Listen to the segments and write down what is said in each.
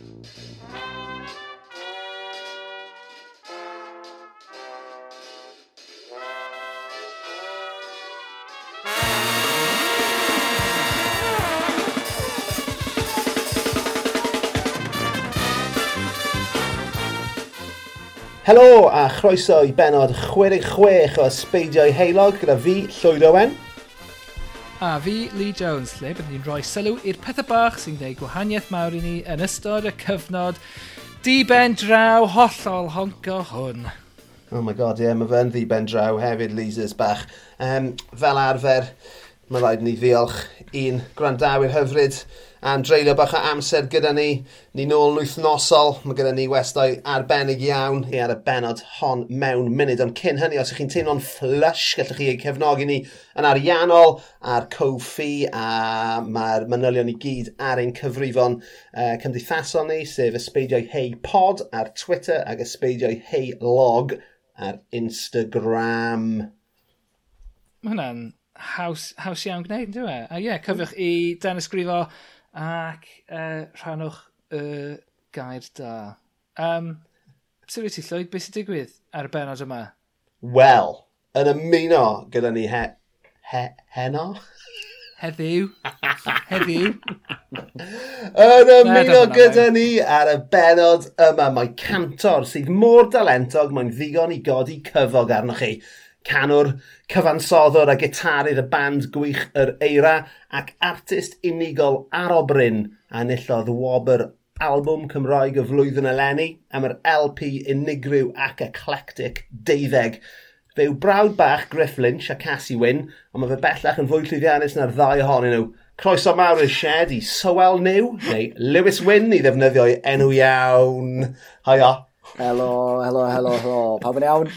Helo a chroeso i benod 66 o Sbeidiau Heilog gyda fi, Llwyd Owen. A fi, Lee Jones, lle byddwn ni'n rhoi sylw i'r pethau bach sy'n gwneud gwahaniaeth mawr i ni yn ystod y cyfnod diben draw hollol honco hwn. Oh my god, ie, yeah, mae fe'n ddiben draw hefyd, Leasers bach. Um, fel arfer, mae rhaid ni ddiolch i'n gwrandawyr hyfryd am dreulio bach o amser gyda ni. Ni nôl yn wythnosol, mae gyda ni westau arbennig iawn i ar y benod hon mewn munud. Ond cyn hynny, os ych chi'n teimlo'n flush, gallwch chi eu cefnogi ni yn ariannol ar Kofi a mae'r manylion i gyd ar ein cyfrifon uh, cymdeithasol ni, sef ysbeidiau hei pod ar Twitter ac ysbeidiau hei log ar Instagram. Mae hwnna'n haws, haws iawn gwneud, dwi'n dwi? E? A ie, yeah, cyfwch i dan ysgrifo ac uh, rhanwch y gair da. Um, Sut wyt ti, llwyd? Beth sy'n digwydd ar y benod yma? Wel, yn ymuno gyda ni he... he... heno? Heddiw. Heddiw. yn ymuno gyda ni ar y benod yma mae cantor sydd mor dalentog mae'n ddigon i godi cyfog arnoch chi canwr, cyfansoddwr a gitarydd y band gwych yr Eira ac artist unigol ar obryn a nillodd wobr albwm Cymraeg y flwyddyn eleni am yr LP unigryw ac eclectic deuddeg. Fe yw brawd bach Griff Lynch a Cassie Wyn, ond mae fe bellach yn fwy llwyddiannus na'r ddau ohonyn nhw. Croeso mawr i'r shed i Sowel New, neu Lewis Wyn i ddefnyddio enw iawn. Hiya. Helo, helo, helo, helo. Pawb yn iawn?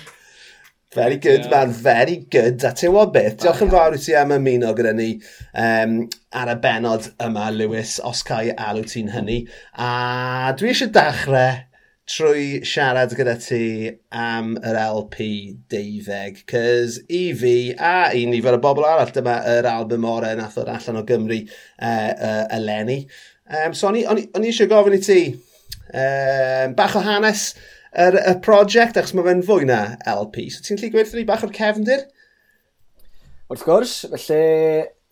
Very good, yeah. man. Very good. A ti'n gwybod beth, diolch yn fawr i ti am ymuno gyda ni um, ar y benod yma, Lewis, os cael alw ti'n hynny. A dwi eisiau dechrau trwy siarad gyda ti am yr LP 12, cys i fi a i nifer o bobl arall dyma yr album ore nath o'r allan o Gymru uh, uh, eleni. Um, so o'n i, on i eisiau gofyn i ti um, bach o hanes yr, y prosiect, achos mae fe'n fwy na LP. So ti'n lli gweithio ni bach o'r cefndir? Wrth gwrs, felly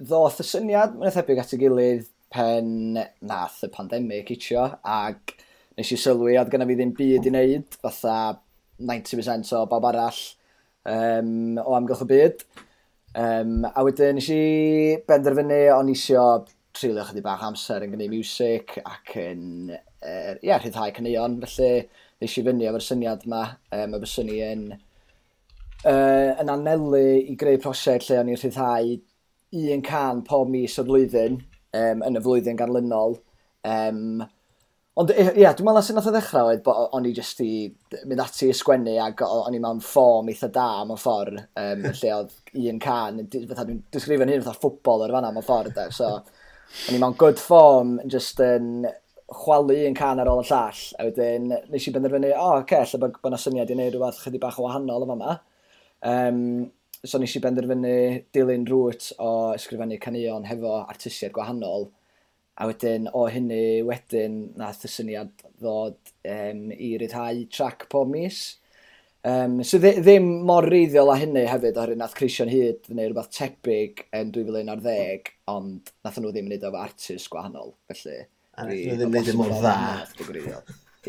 ddoth y syniad mae'n thebyg at y gilydd pen nath y pandemig itio, ac nes i sylwi oedd gyda fi ddim byd i wneud, fatha 90% o bob arall um, o amgylch y byd. Um, a wedyn nes i benderfynu o'n isio trilio chydig bach amser yn gwneud music ac yn, uh, yeah, rhyddhau cynnion, felly ddys i fyny efo'r syniad yma, um, a fyswn ni yn, uh, yn anelu i greu prosiect lle o'n i'n rhyddhau un can pob mis o'r flwyddyn, um, yn y flwyddyn ganlynol. Um, ond ie, yeah, dwi'n meddwl sy'n nath o ddechrau oedd bod o'n i jyst i mynd ati i sgwennu ac o'n i mewn ffom eitha da mewn ffordd um, lle oedd un can, fatha dwi'n disgrifio'n hyn fatha ffwbol ar fanna mewn ffordd. So, o'n i mewn good form, just yn chwalu un can ar ôl y llall, a wedyn nes i benderfynu, o, oh, okay, lle bod yna syniad i wneud rhywbeth chydig bach o wahanol yma yma. Um, so nes i benderfynu dilyn rŵt o ysgrifennu canion hefo artistiaid gwahanol, a wedyn o hynny wedyn nath y syniad ddod um, i ryddhau track pob mis. Um, so ddim mor reiddiol a hynny hefyd oherwydd nath Crision Hyd neu rhywbeth tebyg yn 2010, ond nath nhw ddim yn neud o efo artist gwahanol, felly A ddim e yn neud mor dda.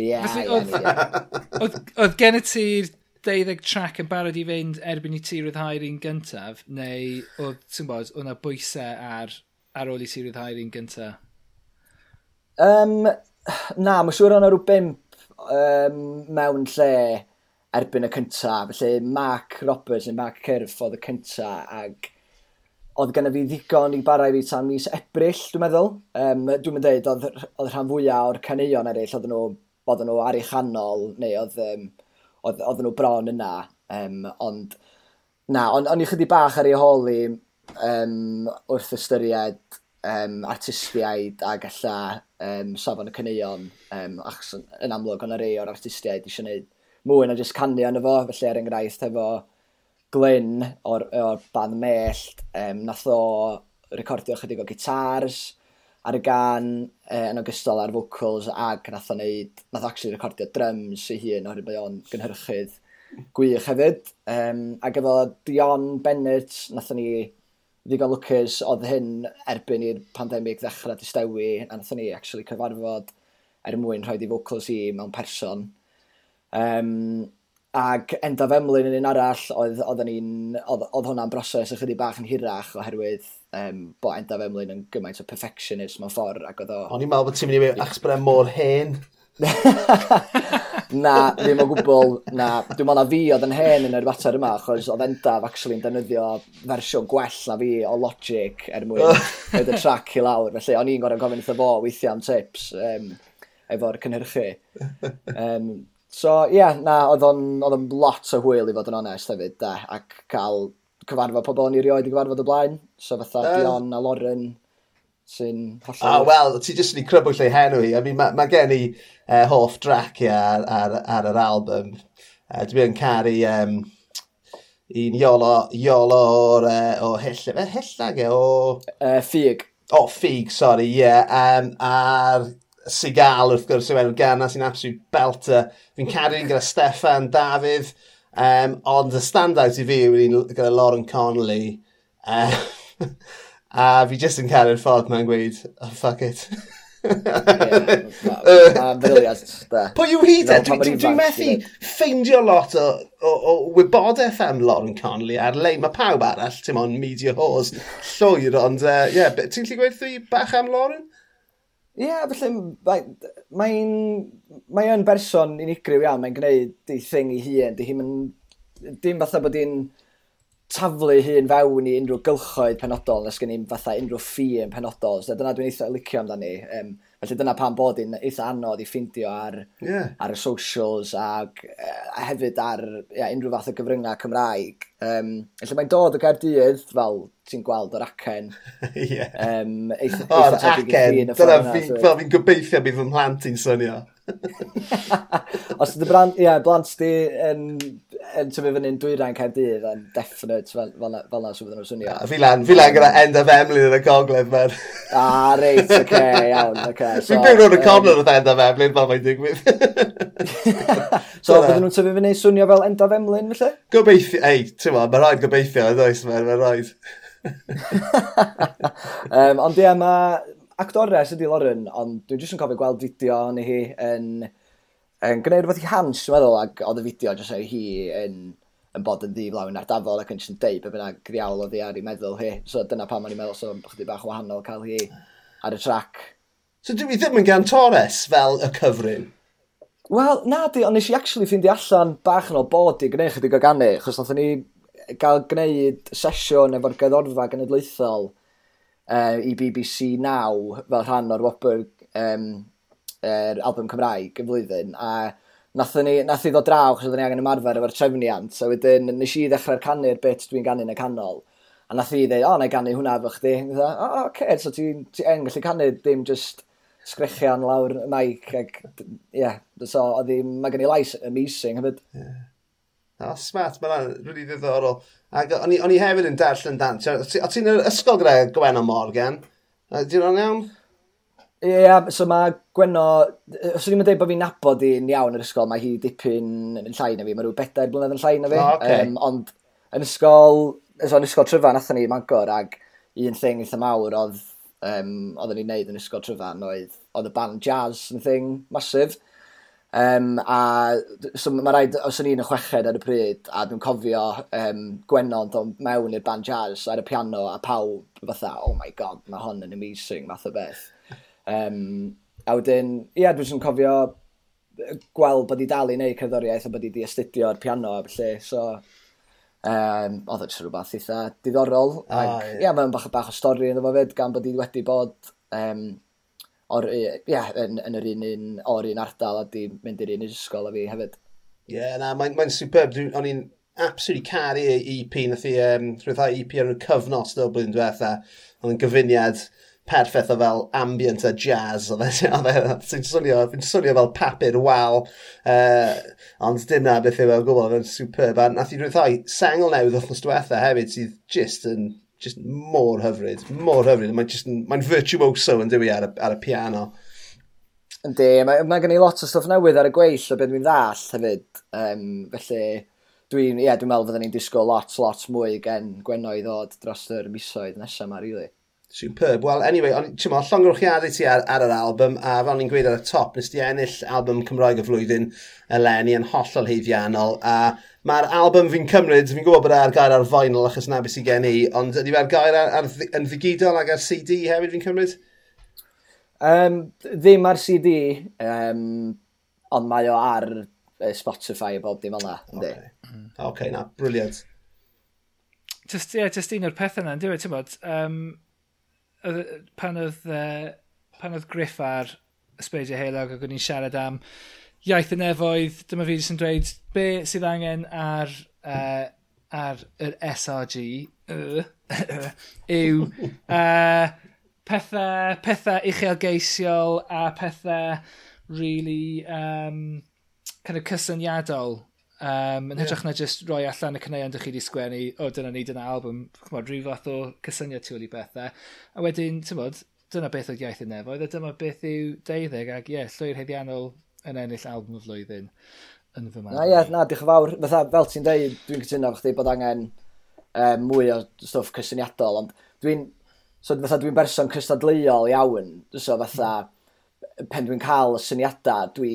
Ie, Oedd gen i ti'r deuddeg track yn barod i fynd erbyn i ti ryddhau'r un gyntaf, neu oedd, ti'n bod, oedd yna bwysau ar, ar ôl i ti ryddhau'r un gyntaf? Um, na, mae'n siŵr o'n rhyw bimp um, mewn lle erbyn y cyntaf. Felly Mark Roberts neu Mark Cyrff oedd y cyntaf, ac oedd gen fi ddigon i barau fi tan mis Ebrill, dwi'n meddwl. Um, dwi'n meddwl, dweud, oedd, oedd rhan fwyaf o'r caneuon eraill, oedd nhw, bod nhw ar ei chanol, neu oedd, um, oedd, oedd nhw bron yna. Um, ond, na, ond o'n i chydig bach ar ei holi um, wrth ystyried um, artistiaid a galla um, safon y caneuon, um, achos yn amlwg o'n rei o'r artistiaid eisiau gwneud mwy na jyst canu yn efo, felly er enghraifft efo Glyn o'r, or band Mellt, um, nath o recordio chydig o gitars ar y gan uh, yn ogystal ar vocals ac nath o neud, nath actually recordio drums ei hun oherwydd mae o'n gynhyrchydd gwych hefyd. Um, ac efo Dion Bennett, nath o ni ddigon lwcus oedd hyn erbyn i'r pandemig ddechrau distewi, a nath o ni actually cyfarfod er mwyn rhoi di vocals i mewn person. Um, Ac enda emlyn yn un arall, oedd, oedd, oedd, oedd hwnna'n broses ychydig bach yn hirach oherwydd um, bo enda emlyn yn gymaint o perfectionist mewn ffordd. Ac oedd o... O'n i'n meddwl bod ti'n mynd i mewn achos bod e'n mor hen. na, ddim o gwbl, na. Dwi'n meddwl na fi oedd yn hen yn yr fater yma, achos oedd endaf actually yn defnyddio fersiwn gwell na fi o Logic er mwyn wneud y track i lawr. Felly, o'n i'n gorau gofyn wrtho fo weithiau am tips um, efo'r cynhyrchu. Um, So ie, yeah, na, oedd o'n, oedd o'n lot o hwyl i fod yn onest hefyd, da, ac cael cyfarfod pobl ni rioed i gyfarfod y blaen. So fatha um, Dion a Lauren sy'n hollol... Ah, wel, ti jyst yn ei crybwyll ei henw i. I mean, mae ma gen i uh, hoff drac i ar, ar, ar, yr album. Uh, dwi yn caru um, un iolo, iolo o'r, uh, o hyll, e, hyllag e, o... Uh, ffug. O, oh, ffug, sori, ie. Yeah. Um, a'r Sigal wrth gwrs yw enw gerna sy'n absolute belter. Fi'n caru un gyda Steffan, Dafydd, um, ond y standout i fi yw un gyda Lauren Connolly. Uh, a fi jyst yn caru'r ffordd mae'n gweud, oh, fuck it. Pwy yw hi te? Dwi'n methu ffeindio lot o, o, o wybodaeth am Lauren Connolly ar-lein. Mae pawb arall, ti'n mo'n media hors llwyr, ond uh, yeah, ti'n lli gweithio bach am Lauren? Ie, yeah, felly mae'n mae mae yn berson unigryw iawn, mae'n gwneud ei thing ei hun, di hi'm dim fatha bod hi'n taflu hun fewn i unrhyw gylchoedd penodol nes gen i'n fatha unrhyw ffi yn penodol. So dyna dwi'n eitha licio amdani. Um, felly dyna pan bod i'n eitha anodd i ffindio ar, yeah. ar y socials ac a hefyd ar yeah, unrhyw fath o gyfryngau Cymraeg. Um, felly mae'n dod o Gaerdydd fel ti'n gweld o'r acen. yeah. um, eitha, o, o'r acen. Dyna fel fi'n gobeithio bydd fy mhlant i'n synio. Os ydy blant, ia, blant di yn yn tyfu fan hyn dwi rhan Caerdydd yn definite fel, fel, fel na sy'n fydden nhw'n swnio. Fi lan, fi lan gyda end of Emlyn yn y gogledd, man. A, reit, oce, okay, iawn, oce. Okay. So, Fi'n byw rhywun y corner oedd end of Emlyn, fel mae'n digwydd. so, fydden nhw'n tyfu fan hyn swnio fel end of Emlyn, felly? Gobeithio, ei, ti'n ma, mae'n rhaid gobeithio, yn oes, mae'n mae rhaid. um, ond ie, mae actores ydi Lauren, ond dwi'n jyst yn cofio gweld fideo ni hi yn... Um, yn gwneud rhywbeth i hans, dwi'n meddwl, ac oedd y fideo jyst ei hi yn, yn bod yn ddiflawn ar dafol ac yn jyst yn deud beth bynnag griawl o ddi ar ei meddwl hi. So dyna pam o'n i'n meddwl, so chdi bach wahanol cael hi ar y trac. So dwi ddim yn gan Torres fel y cyfrin? Wel, na di, ond nes i actually ffindi allan bach yn o bod i gwneud chydig o gannu, chos nath ni gael gwneud sesiwn efo'r gyddorfa genedlaethol uh, i BBC Now fel rhan o'r wobr um, er, album Cymraeg y flwyddyn, a nath, ni, nath i ddod draw, chos oedden ni angen ymarfer efo'r trefniant, so wedyn nes i ddechrau'r canu'r bit dwi'n ganu yn y canol, a nath i ddweud, o, na i ganu hwnna efo chdi, o, oh, okay, so ti'n ti en gallu canu dim just sgrechian lawr y maic, ac, ie, yeah, so, oedd mae gen i lais amazing hefyd. Yeah. Oh, smart, mae'n rili really ddiddorol. Ac o'n i, hefyd yn darllen dan. O ti'n ysgol gyda Gwenno Morgan? Di'n o'n iawn? Ie, yeah, so mae Gwenno, os ydym yn dweud bod fi'n nabod i'n iawn yr ysgol, mae hi dipyn yn llai na fi, mae rhyw bedair blynedd yn llai na fi. Oh, okay. um, ond yn ysgol, so yn ysgol tryfan athyn ni i Mangor ag un thing eitha mawr oedd um, oedden ni'n neud yn ysgol tryfan oedd, oedd y band jazz yn thing masif. Um, a so mae rhaid, os o'n i'n y chweched ar y pryd, a dwi'n cofio um, Gwennon dod mewn i'r band jazz ar y piano a pawb fatha, oh my god, mae hon yn amazing, math o beth Um, a wedyn, ie, yeah, dwi'n cofio gweld bod i dal i wneud cerddoriaeth a bod i di astudio'r piano a felly, so um, oedd e'n rhywbeth eitha diddorol. Oh, ac, ia, yeah. yeah, mae'n bach, bach o stori yn efo fyd, gan bod i wedi bod um, o'r, yeah, yn, yn, yr un un, o'r un ardal a di mynd i'r un ysgol a fi hefyd. Ie, yeah, na, mae'n mae superb. O'n i'n absolutely caru EP, nath i um, rhywbeth EP ar y cyfnos dyl blwyddyn diwetha. o'n yn gyfuniad perffaith o fel ambient a jazz o dde, e- e- swnio, fi'n swnio fel papur wal, uh, ond dim na beth yw o gwbl, fe'n superb, a nath i rwyddhau sengl newydd wrthnos diwetha hefyd sydd just yn just mor hyfryd, mor hyfryd, mae'n mae virtuoso yn dwi ar, ar y piano. Yndi, mae, mae gen i lot o stwff newydd ar y gweill o beth dwi'n ddall hefyd, um, felly dwi'n yeah, dwi meddwl fydden ni'n disgwyl lot, lot mwy gen gwenno i ddod dros yr misoedd nesaf yma, rili. Really. Superb. Wel, anyway, ond ti'n meddwl, llongrwchiadau ti ar, ar yr album, a fel ni'n gweud ar y top, nes ti ennill album Cymraeg y flwyddyn eleni yn hollol heiddiannol, a mae'r album fi'n cymryd, fi'n gwybod bod e ar gair ar vinyl achos na beth sy'n gen i, ond ydy ar gair ar, ar, yn ddigidol ac ar CD hefyd fi'n cymryd? Um, ddim ar CD, um, ond mae o ar Spotify a bob dim yna. Oce, okay. okay, na, briliant. Just, yeah, just un o'r pethau yna, dwi'n e, meddwl, um, pan oedd, uh, pan oedd Griff ar Ysbeidio Heilog ac o'n i'n siarad am iaith y nefoedd, dyma fi jyst yn dweud be sydd angen ar, uh, ar yr SRG uh, yw uh, pethau, pethau uchelgeisiol a pethau really um, kind of cysyniadol Um, yn hytrach yeah. na just roi allan y caneuon dych chi wedi sgwennu, o dyna ni, dyna album, chmod, rhyw fath o cysyniad tu ôl i bethau. A wedyn, ti'n bod, dyna beth oedd iaith y nefoedd, a e dyma beth yw deuddeg, ac ie, yeah, llwyr heddiannol yn ennill album y flwyddyn yn fy marn. Na, ie, na, diolch yn fawr. Fatha, fel ti'n deud, dwi'n cytuno chdi bod angen um, mwy o stwff cysyniadol, ond dwi'n so, fatha dwi'n berson cystadleuol iawn, so fatha, hmm. pen dwi'n cael y syniadau, dwi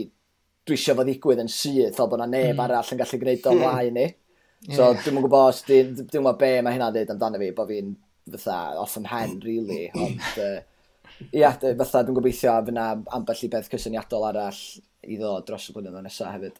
dwi eisiau fod ddigwydd yn syth, fel bod na neb mm. arall yn gallu gwneud o mlaen ni. So, yeah. dwi'n gwybod, os dwi'n gwybod be mae hynna'n dweud amdano fi, bod fi'n fatha off yn hen, really. Ond, uh, yeah, fatha dwi'n gobeithio fyna ambell i beth cysyniadol arall i ddod dros y blynyddoedd nesaf hefyd.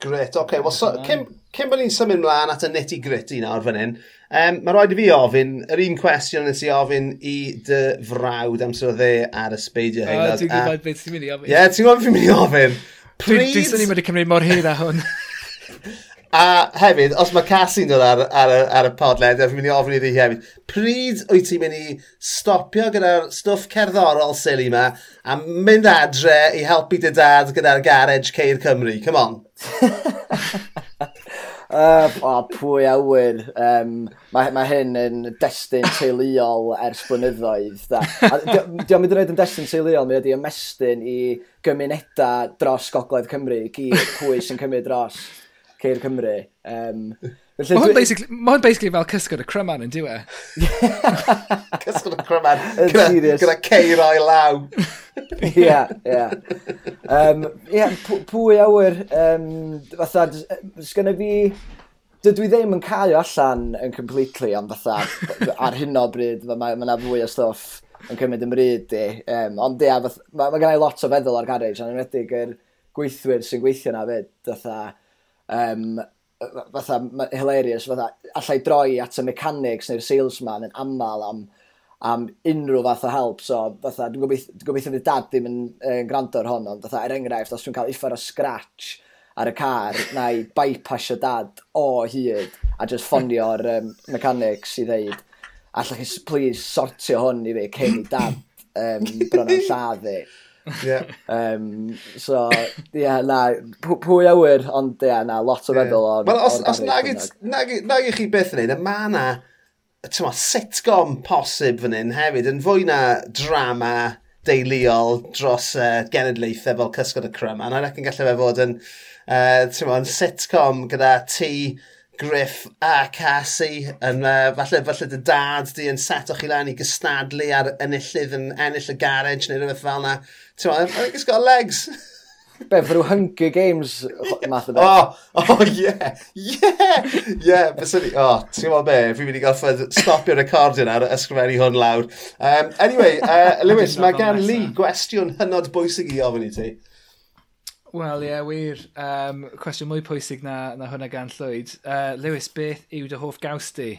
Gret, oce. Okay. Well, so, cyn, cyn bod ni'n symud mlaen at y neti gritty nawr fan hyn, um, mae rhaid i fi ofyn, yr un cwestiwn nes i ofyn i dy frawd amser o dde ar y speidio hyn. O, dwi'n gwybod beth ti'n mynd i ofyn. Ie, yeah, ti'n gwybod beth ti'n mynd i ofyn. Pryd? Dwi'n sy'n syni wedi cymryd mor hir a hwn. a hefyd, os mae Cassie'n dod ar, ar, ar y podled, dwi'n mynd i ofyn iddi hefyd, pryd wyt ti'n mynd i stopio gyda'r stwff cerddorol sili yma a mynd adre i helpu dy dad gyda'r garage Ceir Cymru? Come on. Uh, o, oh, pwy awyr. Um, mae, mae hyn yn destun teuluol ers blynyddoedd. Diolch mynd yn oed yn destun teuluol, mi ydi ymestyn i gymunedau dros Gogledd Cymru, i gyd pwy sy'n cymryd dros Ceir Cymru. Um, Felly, mae hwn basically, ma basically fel cysgod y cryman yn diwe. cysgod y cryman gyda, gyda ceir o'i law. Ia, ia. Um, ia, pwy awyr, um, fatha, sgynna fi, dydw i ddim yn cael allan yn completely, ond fatha, ar hyn o bryd, mae yna fwy o stwff yn cymryd ymryd i. Um, ond ia, mae ma, ma gen i lot o feddwl ar garage, a'n enwedig yr gweithwyr sy'n gweithio na fyd, fatha, um, fatha hilarious, fatha allai droi at y mechanics neu'r salesman yn aml am, am unrhyw fath o help. So fatha, dwi'n gobeithio gobeith fydd dad ddim yn, yn gwrando ar hon, ond fatha er enghraifft, os dwi'n cael iffar o scratch ar y car, na i bypassio dad o hyd a just ffonio'r um, mechanics i ddeud, allai chi please sortio hwn i fi cyn i dad um, bron o'n lladd. Yeah. Um, so, ie, yeah, na, pwy awyr, ond ie, yeah, na, lot o feddwl yeah. o'r... Wel, os, os nag i chi beth yn neud, e, mae yna tyma, sitcom posib fan hyn hefyd, yn fwy na drama deuluol dros uh, genedlaethau fel Cysgod y Crym, a na, ac gallu fe fod yn, e, uh, tyma, yn sitcom gyda ti Griff a Cassie, yn, uh, falle, falle dy dad di yn seto chi lan i gystadlu ar enillydd yn ennill y garage neu rhywbeth fel na. Ti'n meddwl, I think it's got legs. Be, fy rhyw Hunger Games math o beth. Oh, oh, yeah, yeah, yeah, byswn ni, oh, ti'n gwybod be, fi'n mynd i gael gorffod stopio recordio ar ysgrifennu hwn lawr. Um, anyway, uh, Lewis, mae gan Lee gwestiwn hynod bwysig i ofyn i ti. Wel ie, yeah, wir. Um, cwestiwn mwy pwysig na, na hwnna gan Llwyd. Uh, Lewis, beth yw dy hoff gaws di?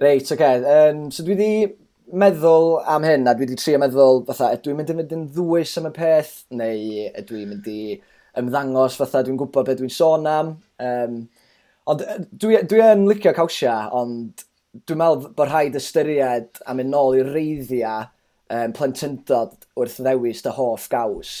Reit, oce. Okay. Um, so dwi wedi meddwl am hyn, a dwi wedi trio meddwl, fatha, ydw i'n mynd i fynd yn ddwys am y peth, neu ydw i'n mynd i ymddangos, fatha, dwi'n gwybod beth dwi'n sôn am. Um, ond dwi, dwi yn licio cawsia, ond dwi'n meddwl bod rhaid ystyried am mynd nôl i'r reiddiau um, plentyndod wrth ddewis dy hoff gaws.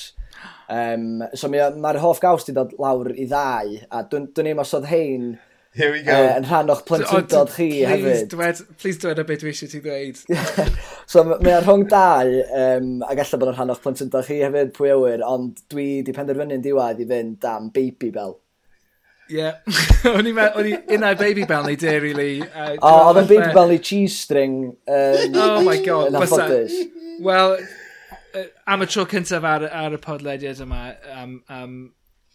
Um, so mae'r ma hoff gaws di dod lawr i ddau, a dwi'n dwi os oedd hein Here we go. Uh, yn rhan o'ch plentyndod chi please hefyd. Dwed, please dwed o beth dwi eisiau ti ddweud. so mae ar rhwng dau, um, a gallai bod yn rhan o'ch plentyndod chi hefyd pwy awyr, ond dwi di penderfynu'n diwedd i fynd am Baby Bell. Ie. o'n i'n meddwl, unna Baby Bell neu Dairy Lee. Uh, o, oedd yn Baby Bell neu Cheese String. Um, oh my god. Yn anffodus am y tro cyntaf ar, ar y podlediad yma am, am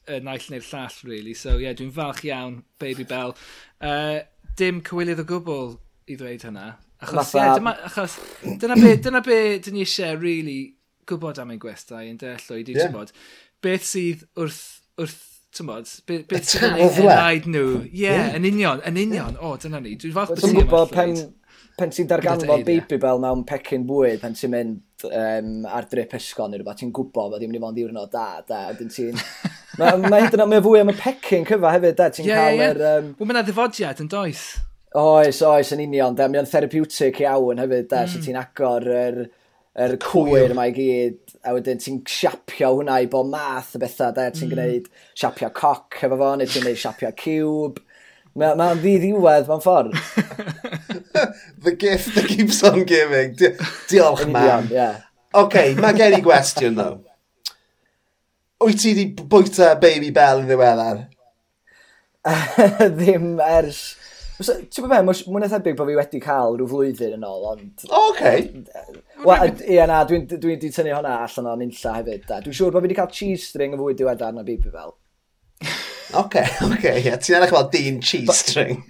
y naill neu'r llall, really. So, ie, yeah, dwi'n falch iawn, Baby Bell. Uh, dim cywilydd o gwbl i ddweud hynna. Achos, ie, yeah, dyma, achos dyna be, dyna be dyn ni eisiau, really, gwybod am ein gwestai yn de, llwyd, yeah. tymod. Beth sydd wrth, wrth tymod, beth be sydd yn ei nhw. Ie, yeah, yn union, yn union. O, dyna ni. Dwi'n falch bod ti'n gwybod pen, pen ti'n darganfod baby bell mewn pecyn bwyd, pen ti'n mynd um, ar drip ysgol neu rhywbeth, ti'n gwybod bod ti'n mynd i fod yn ddiwrnod da, da, wedyn ti'n... Mae ma hyd yn oed fwy am y pecyn cyfa hefyd, da, ti'n yeah, cael yeah. yr... Um... Wel, mae'n ddifodiad yn does. Oes, oes, yn union, da, mae'n therapeutic iawn hefyd, da, mm. so ti'n agor yr, yr cwyr yma i gyd, a wedyn ti'n siapio hwnna i bob math o bethau, da, ti'n mm. gwneud siapio coc efo fo, neu ti'n gwneud siapio cube, Mae'n ma ddiwedd, mae'n ffordd. the gift that keeps on giving. Di diolch, man. Yeah. OK, mae gen i gwestiwn, though. Wyt ti wedi bwyta Baby Bell yn ddiweddar? Ddim ers... Ti'n bod mewn, mwyn eitha big bod fi wedi cael rhyw flwyddyn yn ôl, ond... O, okay. Wel, ia na, dwi'n dwi, dwi tynnu hwnna allan o'n unlla hefyd. Dwi'n siŵr bod fi wedi cael cheese string o fwy diweddar na Baby Bell. Oce, oce, ie. Ti'n edrych fel Dean Cheese String.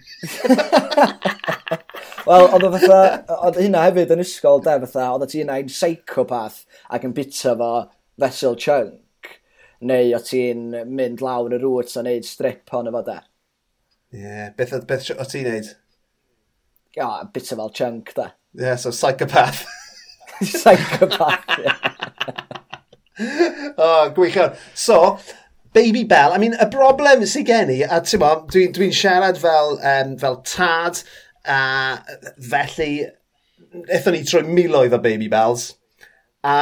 Wel, oedd o fatha, oedd hynna hefyd yn ysgol, de, fatha, oedd o ti'n ein psychopath ac yn bita fo vessel chunk, neu o ti'n mynd lawr y rwt a neud strip hon efo, de. Ie, yeah, beth, beth o ti'n neud? Ia, oh, bita fel chunk, de. Ie, yeah, so psychopath. psychopath, ie. Yeah. oh, gwych iawn. So, Baby Bell, I mean, y broblem sy'n gen i, a ti'n mo, dwi'n dwi, siarad fel, um, fel tad, a felly, eithon ni trwy miloedd o Baby Bells, a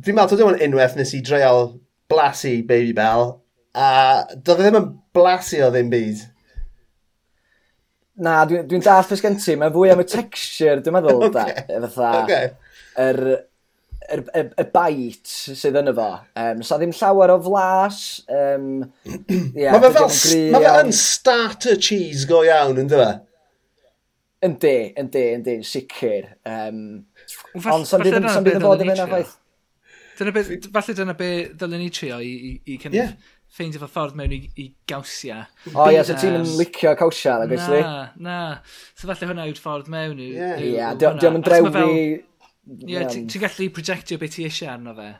dwi'n meddwl, dwi'n e unwaith nes i dreol blasu Baby Bell, a doedd e ddim yn blasu o ddim byd. Na, dwi'n dwi, dall dallt beth gen ti. mae fwy am y texture, dwi'n meddwl, okay. da. Fatha, okay. yr, y, y, y bait sydd yn efo. Um, so ddim llawer o flas. Um, yeah, mae fe fel, mae fe yn starter cheese go iawn, ynddo fe? Yndi, yndi, yndi, sicr. Um, ond sa'n bydd yn fod yn fyna faith. Dyna beth, falle dyna be ddylen ni trio i, i, i kind yeah. of ffeindio fy ffordd mewn i, i gawsia. O oh, ie, yeah, so ti'n licio cawsia, na, obviously. Na, na. So falle hwnna yw'r ffordd mewn. Yw, yeah. Yeah, diolch yn drewi... Ie, yeah, ti'n gallu projectio beth ti eisiau arno fe.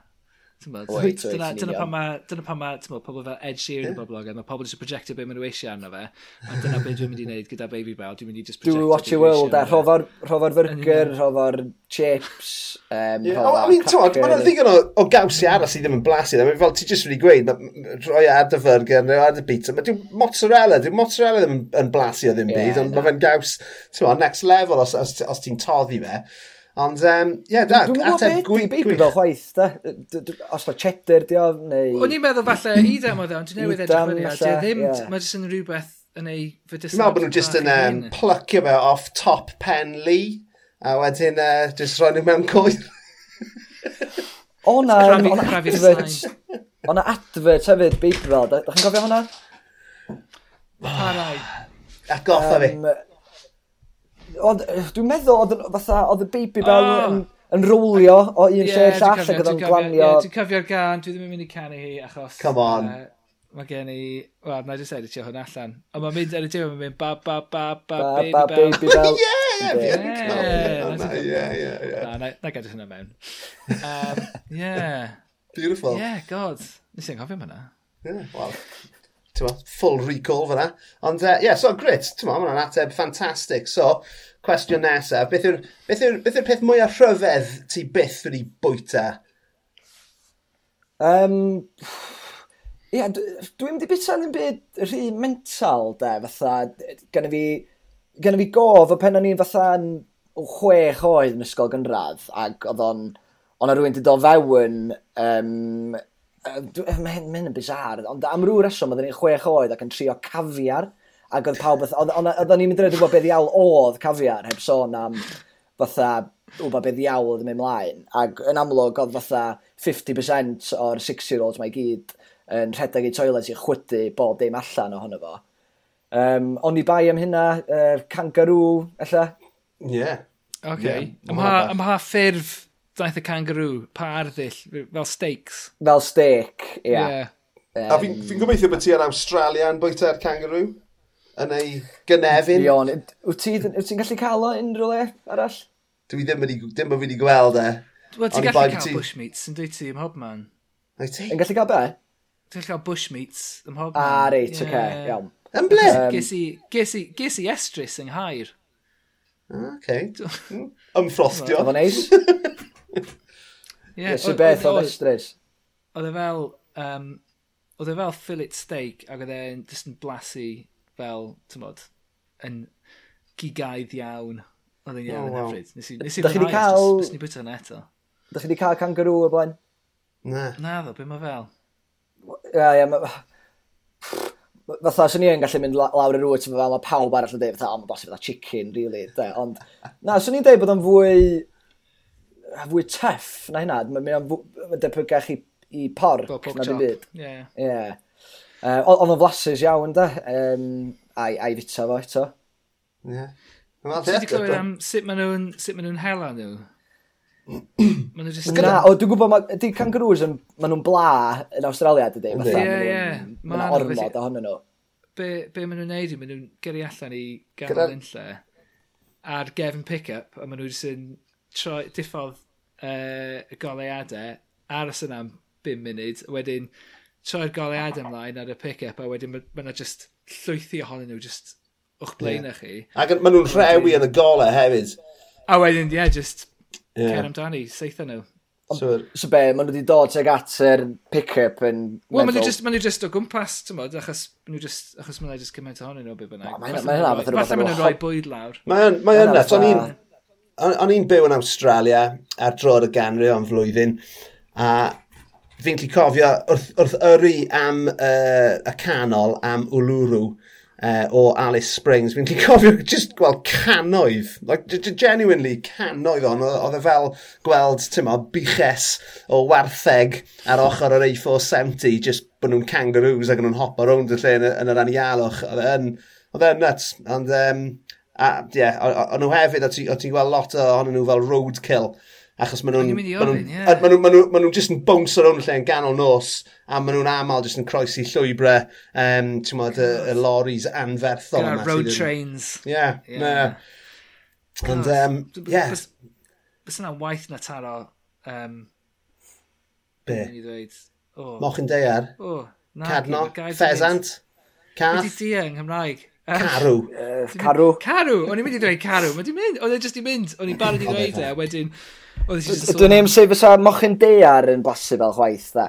Dyna, pan mae dyna pan mae pobl fel Ed Sheeran yn boblog, mae pobl eisiau projectio beth maen nhw eisiau arno fe. A dyna beth dwi'n mynd i wneud gyda Baby Bell, dwi'n mynd i just projectio. Do watch your world, a rhofo'r fyrgyr, rhofo'r chips, um, yeah, rhofo'r... I mean, tod, mae'n ddigon o, o gawsi aros sydd ddim yn blasu. I mean, fel ti jyst wedi gweud, rhoi ar dy fyrgyr rhoi ar dy pizza. Mae dwi'n mozzarella, dwi'n mozzarella ddim yn blasu o ddim byd, ond mae fe'n gaws, ti'n next level os, os, os ti'n toddi fe. Ond, um, ie, yeah, da, ateb gwyb. Dwi'n meddwl chwaith, da. Os mae cheddar di o, neu... O'n i'n meddwl falle idem oedd ddawn, dwi'n newydd edrych fyny, a ddim, mae jyst yn rhywbeth yn ei fydysau. Dwi'n meddwl bod nhw'n jyst yn um, plycio fe off top pen Lee, a wedyn uh, jyst roi nhw mewn coed. O na, o'n advert, o'n advert hefyd, Beebrod, da chi'n gofio hwnna? Parai. Atgoffa fi. Dwi'n meddwl, oedd fatha, oedd y baby bell oh. yn, yn rowlio o un yeah, lle llall ac oedd o'n glanio. Yeah, dwi'n cofio'r gan, dwi ddim yn mynd i canu hi achos... Come on. Uh, mae gen i... Wel, na i just editio hwn allan. Ond mae'n mynd ar y diwedd, mae'n mynd ba ba ba ba baby ba, bell. Baby bell. ie, ie, ie, Na gadw hynna mewn. Um, yeah. Beautiful. Yeah, god. Nes i'n cofio hwnna. Yeah, wow full recall fyna. Ond, ie, uh, yeah, so grit, ti'n ma, mae'n ateb ffantastig. So, cwestiwn nesaf, beth yw'r beth yw, beth yw peth mwyaf rhyfedd ti byth wedi bwyta? Um, Ie, yeah, dwi'n di bita yn byd rhy mental, de, fatha, gan fi, gan fi gof o pen o'n i'n fatha yn chwech oed yn ysgol gynradd, ac oedd o'n, o'n rhywun wedi dod fewn um, Mae hyn yn bizar, ond am rhyw reswm oedden ni'n chwech oed ac yn trio cafiar, ac oedd pawb, oedden ni'n mynd i wybod beth iawn oedd cafiar, heb sôn am fatha wbod beth iawn oedd yn mynd mlaen. Ac yn amlwg oedd fatha 50% o'r 6-year-olds mae gyd yn rhedeg i toilet i chwydu bob dim allan ohono fo. Um, o'n i bai am hynna, uh, kangaroo, ella? Ie. Yeah. Okay. Yeah, ymha, ymha ffurf daeth y kangaroo, pa arddull, fel steaks. Fel steak, ia. Yeah. yeah. Um, a fi'n fi, gobeithio bod ti yn Australia yn bwyta'r kangaroo? Yn ei gynefin? Fion, wyt ti'n ti gallu cael o unrhyw le arall? Dwi ddim wedi, ddim wedi gweld e. Wel, ti'n gallu cael bushmeats yn dweud ti ym hobman. Ai? Yn gallu cael be? Ti'n gallu cael bushmeats ym hobman. Ah, reit, oce, okay, iawn. Yn ble? Ges i estris yng Nghaer. Ah, okay. Ymfrostio. Efo neis. yeah, so beth o estrus? Oedd e fel, um, oedd e fel fillet steak ac oedd e'n just yn blasu fel, ti'n bod, yn gigaidd iawn. Oedd e'n iawn yn hyfryd. Nes i, nes cael... nes ni bwyta hwnna eto. Da chi wedi cael kangaroo o blaen? Na. Na ddo, beth mae fel? Ia, ia, ma... Fatha, swn i yn gallu mynd lawr yr wyt, fel mae pawb arall yn dweud, fatha, o, mae'n bosib fatha chicken, really, de. Ond, na, swn i'n dweud bod o'n fwy fwy tuff na hynna. Mae'n ma debygach i, i porc na dim byd. Ie. Yeah. Uh, Oedd o'n flasus iawn da, um, a'i, ai fita fo eto. Ie. Dwi wedi clywed am sut maen nhw'n ma nhw hela nhw? maen nhw just... Na, o dwi'n gwybod, di kangaroos yn, maen nhw'n bla yn Australia, dydy? Ie, ie. Maen nhw'n ormod ohonyn nhw. Be, be maen nhw'n neud i, maen nhw'n gyrru allan i ganol yn lle ar gefn pick-up, a maen nhw'n troi, diffodd uh, y goleadau, aros yna am 5 munud, wedyn troi'r golead ymlaen ar y pick-up, a wedyn mae yna ma just llwythi ohonyn nhw just o'ch blaen yeah. chi. Ac maen nhw'n rhewi yn y golau hefyd. A wedyn, ie, yeah, just yeah. cer amdani, seitha nhw. So, so be, maen nhw wedi dod tuag at yr pick-up yn... Wel, maen nhw just, maen just o gwmpas, ti'n modd, achos maen nhw just, achos maen nhw just cymaint ohonyn nhw, be bynnag. Mae hynna fath o'n rhoi bwyd lawr. Mae hynna, so ni'n o'n i'n byw yn Australia ar droed y ganrif am flwyddyn, a fi'n cli cofio wrth, wrth yrru am uh, y canol am Uluru uh, o Alice Springs. Fi'n cli cofio just gweld canoedd, like, genuinely canoedd on, oedd e fel gweld, ti'n mo, biches o wartheg ar ochr yr A470, just bod nhw'n kangaroos ac nhw'n hopo rownd y lle yn, yn yr anialwch. Oedd e'n nuts, ond... Um, A, ie, yeah, o'n nhw hefyd, o ti'n gweld lot ohonyn nhw fel roadkill. Achos maen nhw'n... Maen nhw'n ma just yn bounce ar lle yn ganol nos, a maen nhw'n aml just yn croesi llwybrau, um, ti'n modd, y, y loris anferthol. Gyda'r road trains. Ie, yeah, yeah. yeah. And, um, yeah. Bys yna waith na taro... Um, Be? Oh. Moch yn deiar? Oh, Cadno? Ffesant? Cath? Wedi di yng Nghymraeg? Carw. Uh, carw. Carw, o'n i'n mynd i dweud carw. Mae di mynd, o'n i'n just i mynd, o'n i'n barod i dweud e, e wedyn... Dwi'n neim sef fysa mochyn dear yn blasu fel chwaith, da.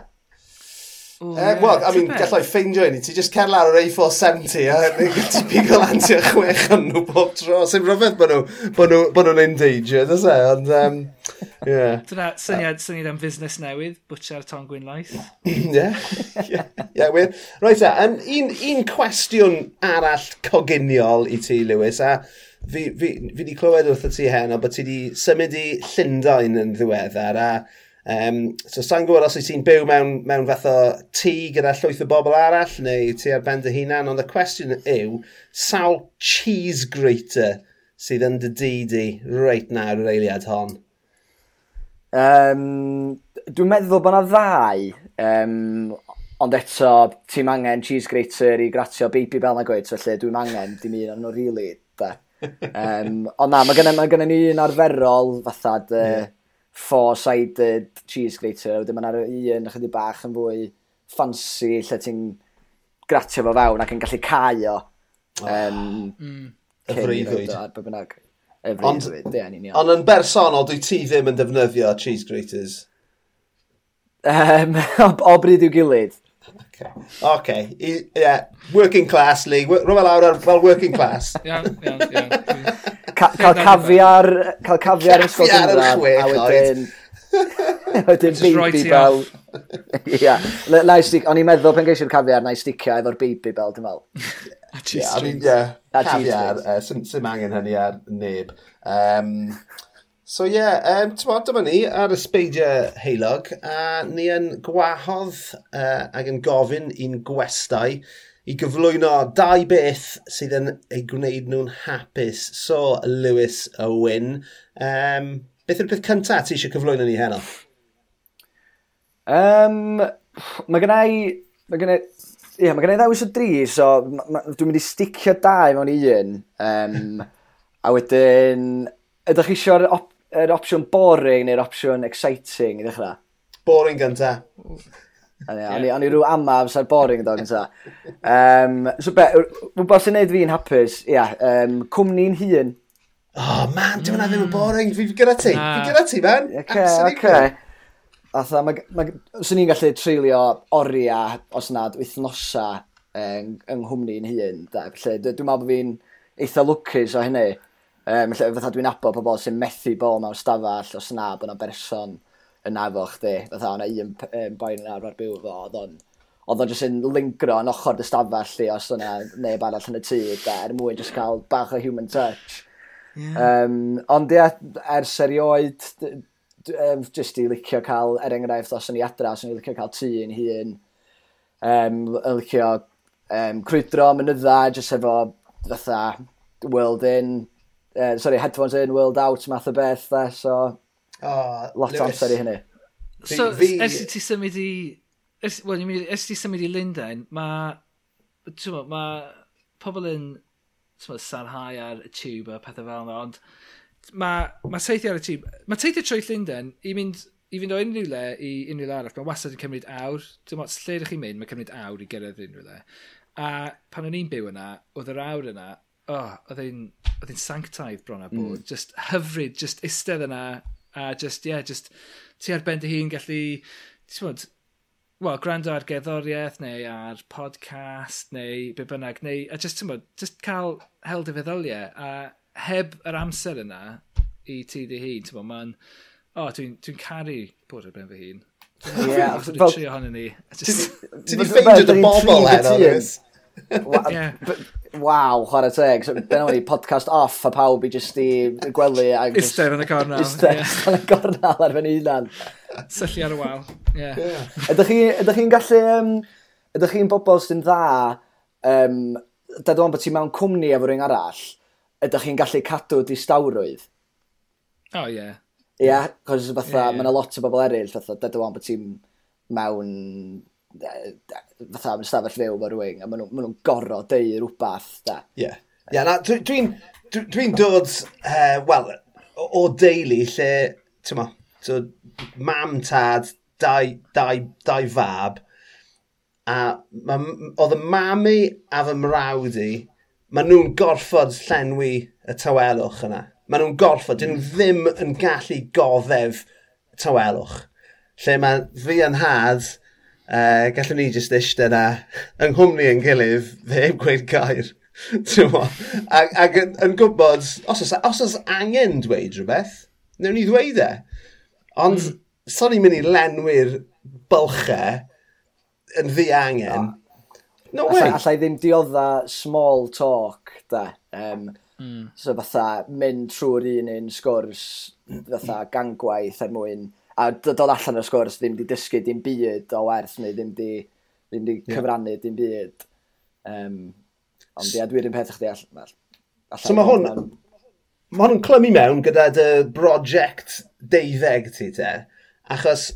Uh, Wel, I mean, gallai ffeindio un i, ti just cer lawr yr A470 a ti pigo lan ti a chwech yn nhw bob tro. Sy'n rhyfedd bod nhw'n nhw, bod nhw endangered, ys e? Ond, um, yeah. Dyna syniad, syniad am fusnes newydd, bwtsa'r Tom gwynlaeth. Ie, ie, wir. Right, um, un, un cwestiwn arall coginiol i ti, Lewis, a fi, fi, fi wedi clywed wrth y ti hen, ond bod ti wedi symud i Llundain yn ddiweddar, a Um, so sa'n gwybod os wyt ti'n byw mewn, mewn fath o tŷ gyda llwyth o bobl arall neu ti ar ben dy hunan, ond y cwestiwn yw sawl cheese grater sydd yn dy di reit nawr yr eiliad hon? Um, dwi'n meddwl bod yna ddau, um, ond eto ti'n angen cheese grater i gratio baby fel na gweud, felly dwi'n angen dim un o'n nhw rili. Really, um, ond na, mae gennym ma ni un arferol fatha... dy... yeah four-sided cheese grater, wedyn mae'n ar un ychydig bach yn fwy fancy lle ti'n gratio fo fewn ac yn gallu cael o. Um, ah. mm. Y freuddwyd. Ond, Ond yn bersonol, dwi ti ddim yn defnyddio cheese graters? Um, o, o bryd i'w gilydd. Okay. okay. I, yeah. Working class, Lee. Rwy'n lawr fel working class. Iawn, iawn, iawn cael cafiar, cael cafiar yn sgol gynnar, a wedyn... Wedyn baby bell. Ia, Na i stic... o'n i'n meddwl pen geisiau'r cafiar, na i sticio efo'r baby bell, dwi'n meddwl. A cheese yeah, Cafiar, uh, sy'n sy angen hynny ar neb. Um, so ie, yeah, um, tywod, dyma ni ar y speidiau heilog, a ni yn gwahodd uh, ac yn gofyn i'n gwestai i gyflwyno dau beth sydd yn ei gwneud nhw'n hapus. So, Lewis Owen, um, beth yw'r peth cyntaf ti eisiau cyflwyno ni heno? Um, mae gen i... Mae gen i... Ie, yeah, mae gen i ddewis o dri, so dwi'n mynd i sticio dau mewn i un. Um, a wedyn, ydych chi eisiau'r op, opsiwn boring neu'r opsiwn exciting i ddechrau? Boring gyntaf. O'n i rhyw amaf sa'r boring dog yn sa. Um, so be, rhywbeth sy'n neud fi'n hapus, ia, yeah, um, cwmni'n hun. Oh man, dim yna ddim yn boring, fi gyda ti, fi gyda ti man. Oce, oce. Atha, swn i'n gallu treulio oriau, os nad wythnosa, yng, yng nghwmni'n hun. Da, Felly, dwi'n meddwl bod fi'n eitha lwcus o hynny. Um, felly, fatha dwi'n abo pobl sy'n methu bod mewn stafell os na bod yna berson yn efo chdi. fatha yna un um, boi yn arfer byw fo, oedd o'n oedd o'n jyst yn lingro yn ochr dy stafell i os yna neb arall yn y tŷ, da, er mwyn jyst cael bach o human touch. Yeah. Um, ond ie ers erioed, um, jyst i licio cael, er enghraifft, os yn i adra, os yn i licio cael tŷ yn hun, um, yn licio um, crwydro, mynydda, jyst efo fatha world in, uh, sorry, headphones in, world out, math o beth, da, so Oh, Lot o amser i hynny. So, fi... ers i ti symud i... Ers, well, ers ti symud i Lundain, mae... Mae pobl yn sarhau ar y tube a pethau fel yna, ond mae ma teithio ar y tube... Mae teithio trwy Llundain i mynd i fynd o unrhyw le i unrhyw le arall, mae wastad yn cymryd awr. Dim ond lle ydych chi'n mynd, mae cymryd awr i gyrraedd unrhyw le. A pan o'n i'n byw yna, oedd yr awr yna, oh, oedd e'n sanctaidd bron a bod. Mm. Just hyfryd, just istedd yna A just, yeah, just ti ar ben dy hun gallu, ti'n bod, wel, gwrando ar gerddoriaeth neu ar podcast neu be bynnag, neu, a just, ti'n bod, just cael hel dy feddyliau a heb yr amser yna i ti dy hun, ti'n bod, mae'n, o, oh, dwi'n dwi caru bod ar ben fy hun. Ie, fel... Tri ohonyn ni. Ti'n i ffeindio dy bobl heno, Waw, chwarae teg. So, Dyna ni podcast off a pawb i jyst i gwely. Ister yn y cornel. Ister yn y gornal ar fy hunan. Syllu ar y wal. Yeah. yeah. Ydych chi'n gallu... Um, ydych chi'n bobl sy'n dda... Um, Dad o'n bod ti mewn cwmni efo rhywun arall, ydych chi'n gallu cadw distawrwydd? O, oh, ie. Yeah. Ie, yeah, cos fatha, yeah, yeah. mae yna lot o bobl eraill, fatha, dad o'n bod ti'n mewn fatha yn stafell fyw mae rhywun, a maen nhw'n nhw gorro deu rhywbeth, da. Ie. Yeah. Yeah, na, dwi'n dwi, dwi, dwi dod, uh, wel, o, o deulu lle, ti'n ma, so, mam, tad, dau, dau, dau fab, a ma, oedd y mami a fy mrawd i, maen nhw'n gorfod llenwi y tawelwch yna. Maen nhw'n gorfod, dyn nhw mm. ddim yn gallu goddef tawelwch. Lle mae fi yn had, Uh, gallwn ni jyst eistedd yna yng Nghymru yn gilydd, ddim gweud gair. ac, ac yn, yn gwybod, os oes, os oes angen dweud rhywbeth, newn ni ddweud e. Ond, mm. son i'n mynd i lenwi'r bylchau yn ddi angen. No, no way. Alla i ddim diodda small talk, da. Um, mm. So fatha, mynd trwy'r un un sgwrs, fatha gangwaith er mwyn a dod allan o'r sgwrs ddim di dysgu dim byd o werth neu ddim di, ddim di cyfrannu dim byd. Um, ond ia, dwi'n un peth chdi all, all, all So mae hwn, mae hwn yn clymu mewn gyda dy brosiect deuddeg ti te, achos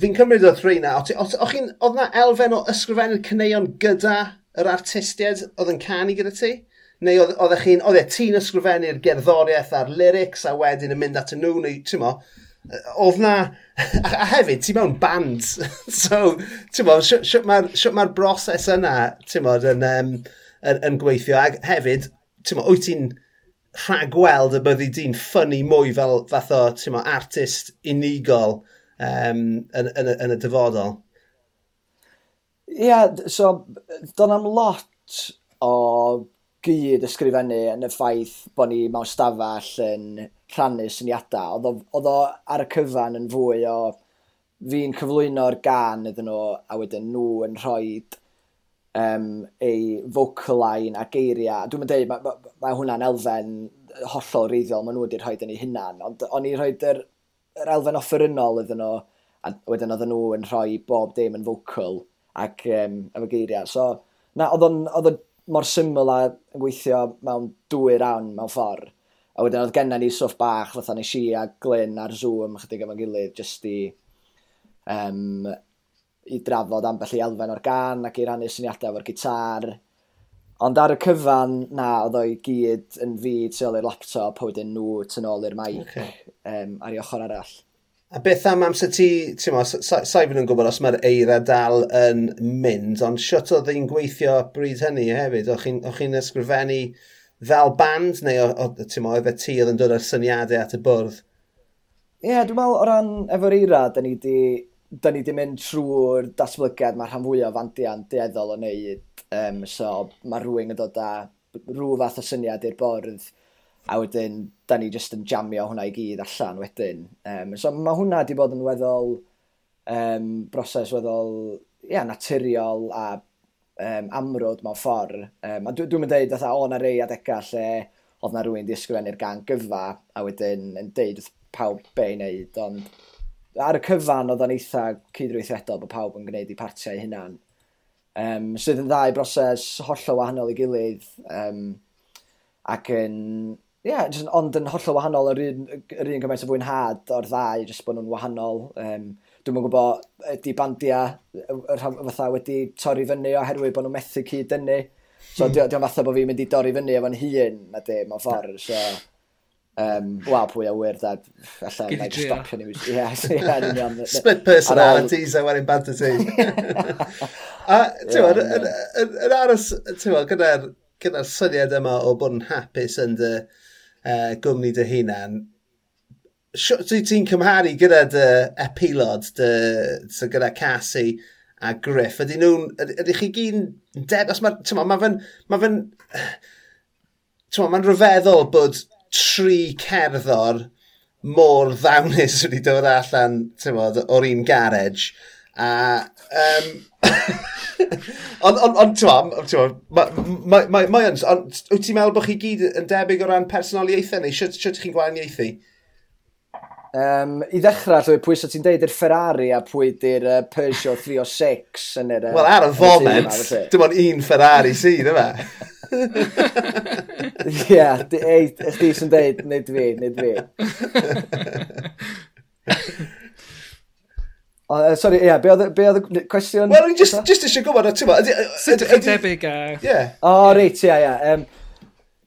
fi'n cymryd oedd rhaina, oedd na elfen o ysgrifennu'r cyneuon gyda yr artistiaid oedd yn canu gyda ti? Neu oedd chi'n, oedd e ti'n ysgrifennu'r gerddoriaeth a'r lyrics a wedyn yn mynd at y nhw, neu ti'n mo, oedd na, a, a hefyd, ti mewn band, so, ti'n bod, siwt mae'r ma broses yna, ti'n bod, yn, um, yn, yn gweithio, ac hefyd, ti'n bod, wyt ti'n rhagweld y byddi di'n ffynnu mwy fel fath o, ti'n bod, artist unigol um, yn, yn, yn y dyfodol? Ie, yeah, so, do'n am lot o gyd ysgrifennu yn y ffaith bod ni mewn stafell yn rhannu syniadau. Oedd o ar y cyfan yn fwy o fi'n cyflwyno'r gan iddyn nhw a wedyn nhw yn rhoi um, ei vocal line a geiriau. Dwi'n mynd dweud, mae ma, ma, hwnna'n elfen hollol reiddiol, mae nhw wedi rhoi yn ei hunan, ond o'n i rhoi yr, yr elfen offerynol iddyn nhw, a wedyn oedden nhw yn rhoi bob dim yn vocal ac um, efo geiriau. So, na, oedd o'n mor syml a yn gweithio mewn dwy rawn mewn ffordd. A wedyn oedd genna ni stwff bach, fatha nes i a Glyn ar Zoom chydig efo'n gilydd, jyst i, um, i drafod ambell i elfen o'r gan ac i rannu syniadau efo'r gitar. Ond ar y cyfan, na, oedd o'i gyd yn fi tu ôl i'r laptop, a wedyn nhw tu ôl i'r mic okay. um, ar ei ochr arall. A beth am amser ti, ti'n mo, sa'i fod yn gwybod os mae'r eira dal yn mynd, ond siwt oedd hi'n gweithio bryd hynny hefyd? O'ch chi'n chi ysgrifennu fel band, neu o, o, mo, oedd y tir yn dod â'r syniadau at y bwrdd? Ie, yeah, dwi'n meddwl o ran efo'r eira, da ni di, da ni di mynd trwy'r datblygiad mae'r rhan fwyaf fandia'n dieddol o wneud. Um, so mae rhywun yn dod â rhyw fath o syniad i'r bwrdd, a wedyn da ni jyst yn jamio hwnna i gyd allan wedyn. Um, so mae hwnna di bod yn weddol um, broses weddol ia, naturiol a um, amrwd mewn ffordd. Um, a dwi'n dwi, dwi deud, o, na rei adegau lle oedd na rhywun di ysgrifennu'r gan gyfa, a wedyn yn deud wrth pawb be i wneud, ond ar y cyfan oedd o'n eitha cydweithredol bod pawb yn gwneud i partiau hynna'n. Um, sydd yn ddau broses hollol wahanol i gilydd, um, ac yn, yeah, just, ond yn hollol wahanol yr un, yr un gymaint o fwynhad o'r ddau, jyst bod nhw'n wahanol. Um, Dwi'n mwyn gwybod, ydy bandiau fatha wedi torri fyny oherwydd bod nhw'n methu cyd dynnu. So mm. dwi'n fatha bod fi'n mynd i dorri fyny efo'n hun, na di, mewn ffordd. So, um, wel, pwy a wir, dad, allan, na i stopio ni. Ie. Split personalities a wedyn banter ti. A, ti'n gwybod, aros, ti'n gyda'r gyda'r syniad yma o bod yn hapus yn dy uh, gwmni dy hunan, Dwi ti'n cymharu gyda dy epilod, dy, so gyda Cassie a Griff, ydy nhw'n, ydych chi gyn deb, os mae, ma, mae fe'n, ma fe'n, tyma, mae'n rhyfeddol bod tri cerddor mor ddawnus wedi dod allan, tymod, o'r un garage, a, um, ond, ond, ond, ti'n ma, mae, mae, ond, wyt ti'n meddwl bod chi gyd yn debyg o ran personoliaethau, neu sut, sut chi'n gwahaniaethu? Um, I ddechrau, llwy, pwy sa ti'n deud i'r Ferrari a pwy di'r uh, Peugeot 306 yn yr... Wel, ar y foment, dim ond un Ferrari sydd yma. Ie, chdi sy'n deud, nid fi, nid fi. Uh, sorry, ie, yeah, be oedd y cwestiwn? Wel, o'n just, just eisiau gwybod, ti'n bod... Sut ydych chi'n debyg a... Ie. O, reit, ie, ie.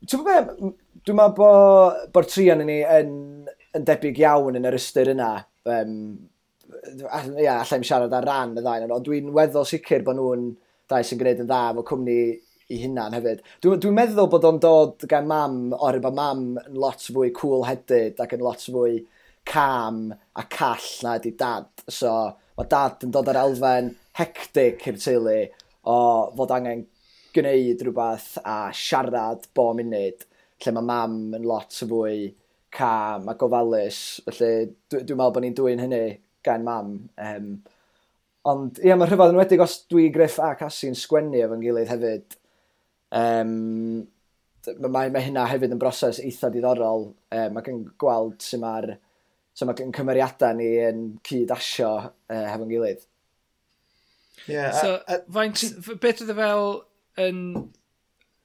Ti'n bod be, dwi'n meddwl bod trian ni yn yn debyg iawn yn yr ystyr yna. Um, ia, allai'n siarad ar ran y ddau ond dwi'n weddol sicr bod nhw'n dau sy'n gwneud yn dda efo cwmni i hunan hefyd. Dwi'n dwi meddwl bod o'n dod gan mam oherwydd bod mam yn lot fwy cool-headed ac yn lot fwy cam a call na ydy dad. So mae dad yn dod ar elfen hectic i'r teulu o fod angen gwneud rhywbeth a siarad bo munud lle mae mam yn lot fwy cam a gofalus. Felly dwi'n dwi meddwl bod ni'n dwy'n hynny gan mam. Um, ond ia, mae'r rhyfedd yn wedig os dwi Griff a Cassi'n sgwennu efo'n gilydd hefyd. Um, mae, mae hynna hefyd yn broses eitha diddorol. Um, mae gen gweld sy'n ma'r so mae cymeriadau ni yn cyd-asio uh, hefo'n gilydd. Yeah, so, a, a, faint, beth oedd fel yn...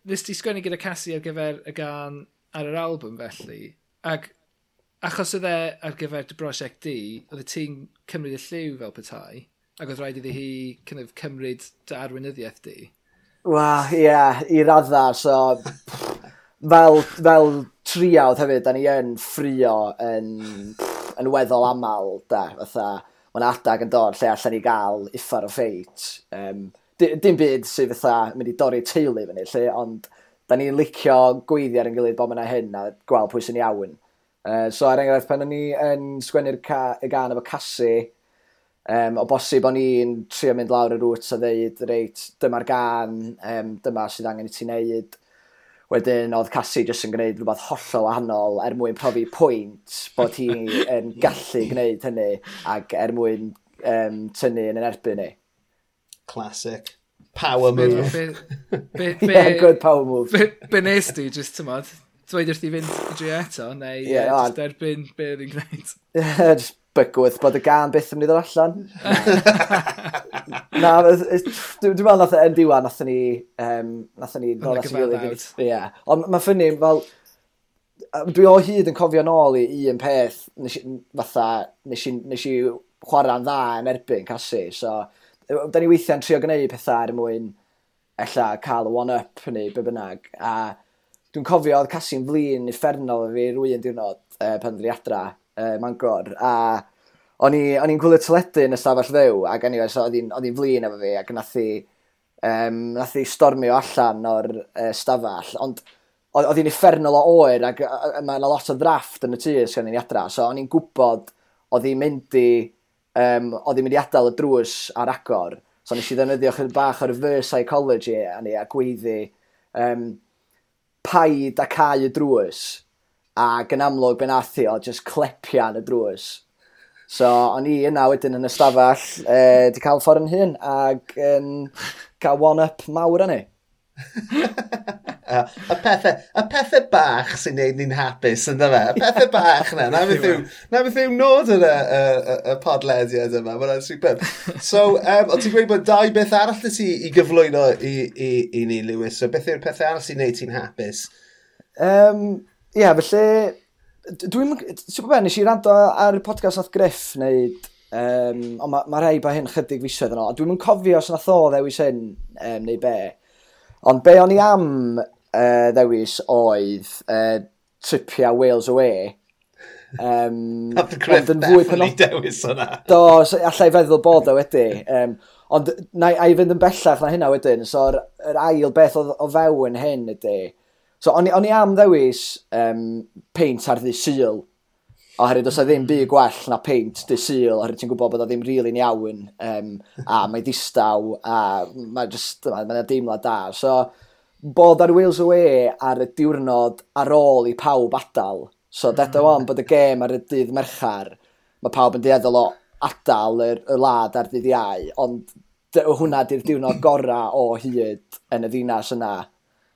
Nes ti sgwennu gyda Cassie ar gyfer y gan ar yr album felly? Ac achos oedd e ar gyfer dy brosiect di, oedd y ti'n cymryd y lliw fel petai, ac oedd rhaid iddi hi kind of, cymryd dy arweinyddiaeth di. Wel, ie, yeah, i radda, so... fel, fel triawd hefyd, da ni yn ffrio yn, yn weddol aml, da, fatha, mae'n adag yn dod lle allan i gael iffar o ffeit. Um, dim byd sydd fatha mynd i dorri teulu fyny, lle, ond da ni'n licio gweiddi ar ein gilydd bod yna hyn a gweld pwy sy'n iawn. Uh, so er enghraifft, pan o'n i yn sgwennu'r y gan efo Cassi, um, o bosib o'n i'n trio mynd lawr y rŵt a ddeud, reit, dyma'r gan, um, dyma sydd angen i ti wneud. Wedyn oedd Cassie jyst yn gwneud rhywbeth hollol wahanol er mwyn profi pwynt bod hi yn gallu gwneud hynny ac er mwyn um, tynnu yn yn erbyn ni. Classic power move. Be, be, be, yeah, good power move. Be, be nes di, just tymod, dweud wrth i fynd i dri eto, neu yeah, yeah, just erbyn be oedd i'n gwneud. just bygwyth bod y gan byth yn mynd i ddod allan. Na, dwi'n meddwl nath yn diwan, nath ni, um, nath ni ddod at i Ie, ond mae'n ffynnu, fel, dwi o hyd yn cofio nôl i un peth, nes, i... fatha, nes i, nes i chwarae'n dda yn erbyn casu, so da ni weithiau'n trio gwneud pethau er mwyn ella cael y one-up neu be bynnag. A dwi'n cofio oedd Cassi'n flin uffernol fi rwy'n diwrnod e, pan dwi adra e, Mangor. A o'n i'n gwylio teledu yn y stafell fyw ac anyway, so oedd hi'n flin efo fi ac nath hi, um, nath hi stormio allan o'r e, stafell. Ond oedd hi'n uffernol o oer ac mae yna lot o ddrafft yn y tŷ sy'n ni'n adra. So o'n i'n gwybod oedd hi'n mynd i um, oedd hi'n mynd i adael y drws ar agor. So nes i ddefnyddio chyd bach o reverse psychology a ni a gweiddi um, paid a cael y drws ac yn amlwg ben athi o just clepian y drws. So, o'n i yna wedyn yn y stafell, e, di cael ffordd yn hyn, ac yn cael one-up mawr yn. y pethau, y pethau bach sy'n neud ni'n hapus, ynddo fe? Y pethau bach na. Na beth yw, na beth yw nod yn y, y, y, y podlediad yma. Mae'n superb. So, um, o ti'n gweud bod dau beth arall ti i gyflwyno i, i, i ni, Lewis? So, beth yw'r pethau arall sy'n neud ti'n hapus? Um, Ie, yeah, felly... Dwi'n... Ti'n gwybod, nes i rando ar y podcast nath Griff wneud Um, ond mae ma rhai ba hyn chydig fisoedd yn yno. dwi'n yn cofio os yna tho ddewis hyn, um, neu be. Ond be o'n i am uh, ddewis oedd uh, tripia Wales away. Um, Oedd yn fwy penod... dewis hwnna. Do, so, allai feddwl bod o wedi. Um, ond na i fynd yn bellach na hynna wedyn, so yr, yr ail beth o, o fewn hyn ydy. So, o'n, i am ddewis um, peint ar ddi syl, Oherwydd os a ddim byd gwell na peint dy syl, oherwydd ti'n gwybod bod o ddim rili'n really iawn, um, a mae distaw, a mae just, mae'n ma deimlad da. So, bod ar Wales Away ar y diwrnod ar ôl i pawb adal, so hmm. deda on bod y gêm ar y dydd merchar, mae pawb yn dieddol o adal y, y lad ar dydd iau, ond hwnna di'r diwrnod gorau o hyd yn y ddinas yna,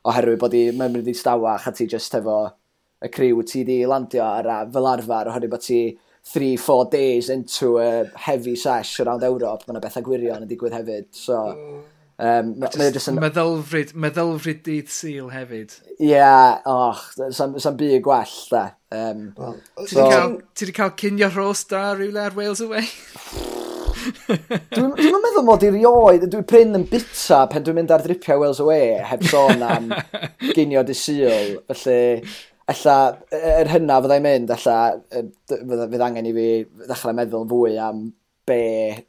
oherwydd bod i mewn mynd i stawach a ti just efo y criw ti di landio ar a fel arfer oherwydd bod ti 3-4 days into a heavy sesh around Europe, mae yna bethau gwirion yn digwydd hefyd. So, mm. um, just yn... Meddylfryd, meddylfryd dydd syl hefyd. Ie, yeah, och, sa'n sa byd gwell, da. Um, well, ti so... wedi cael, cael cynio rhos da rhywle ar Wales Away? dwi'n dwi meddwl mod i rioed, dwi'n pryn yn bita pen dwi'n mynd ar dripiau Wales Away heb sôn am ginio dy syl, felly Alla, yr hynna fyddai'n mynd, alla, fydd angen i fi ddechrau meddwl fwy am be,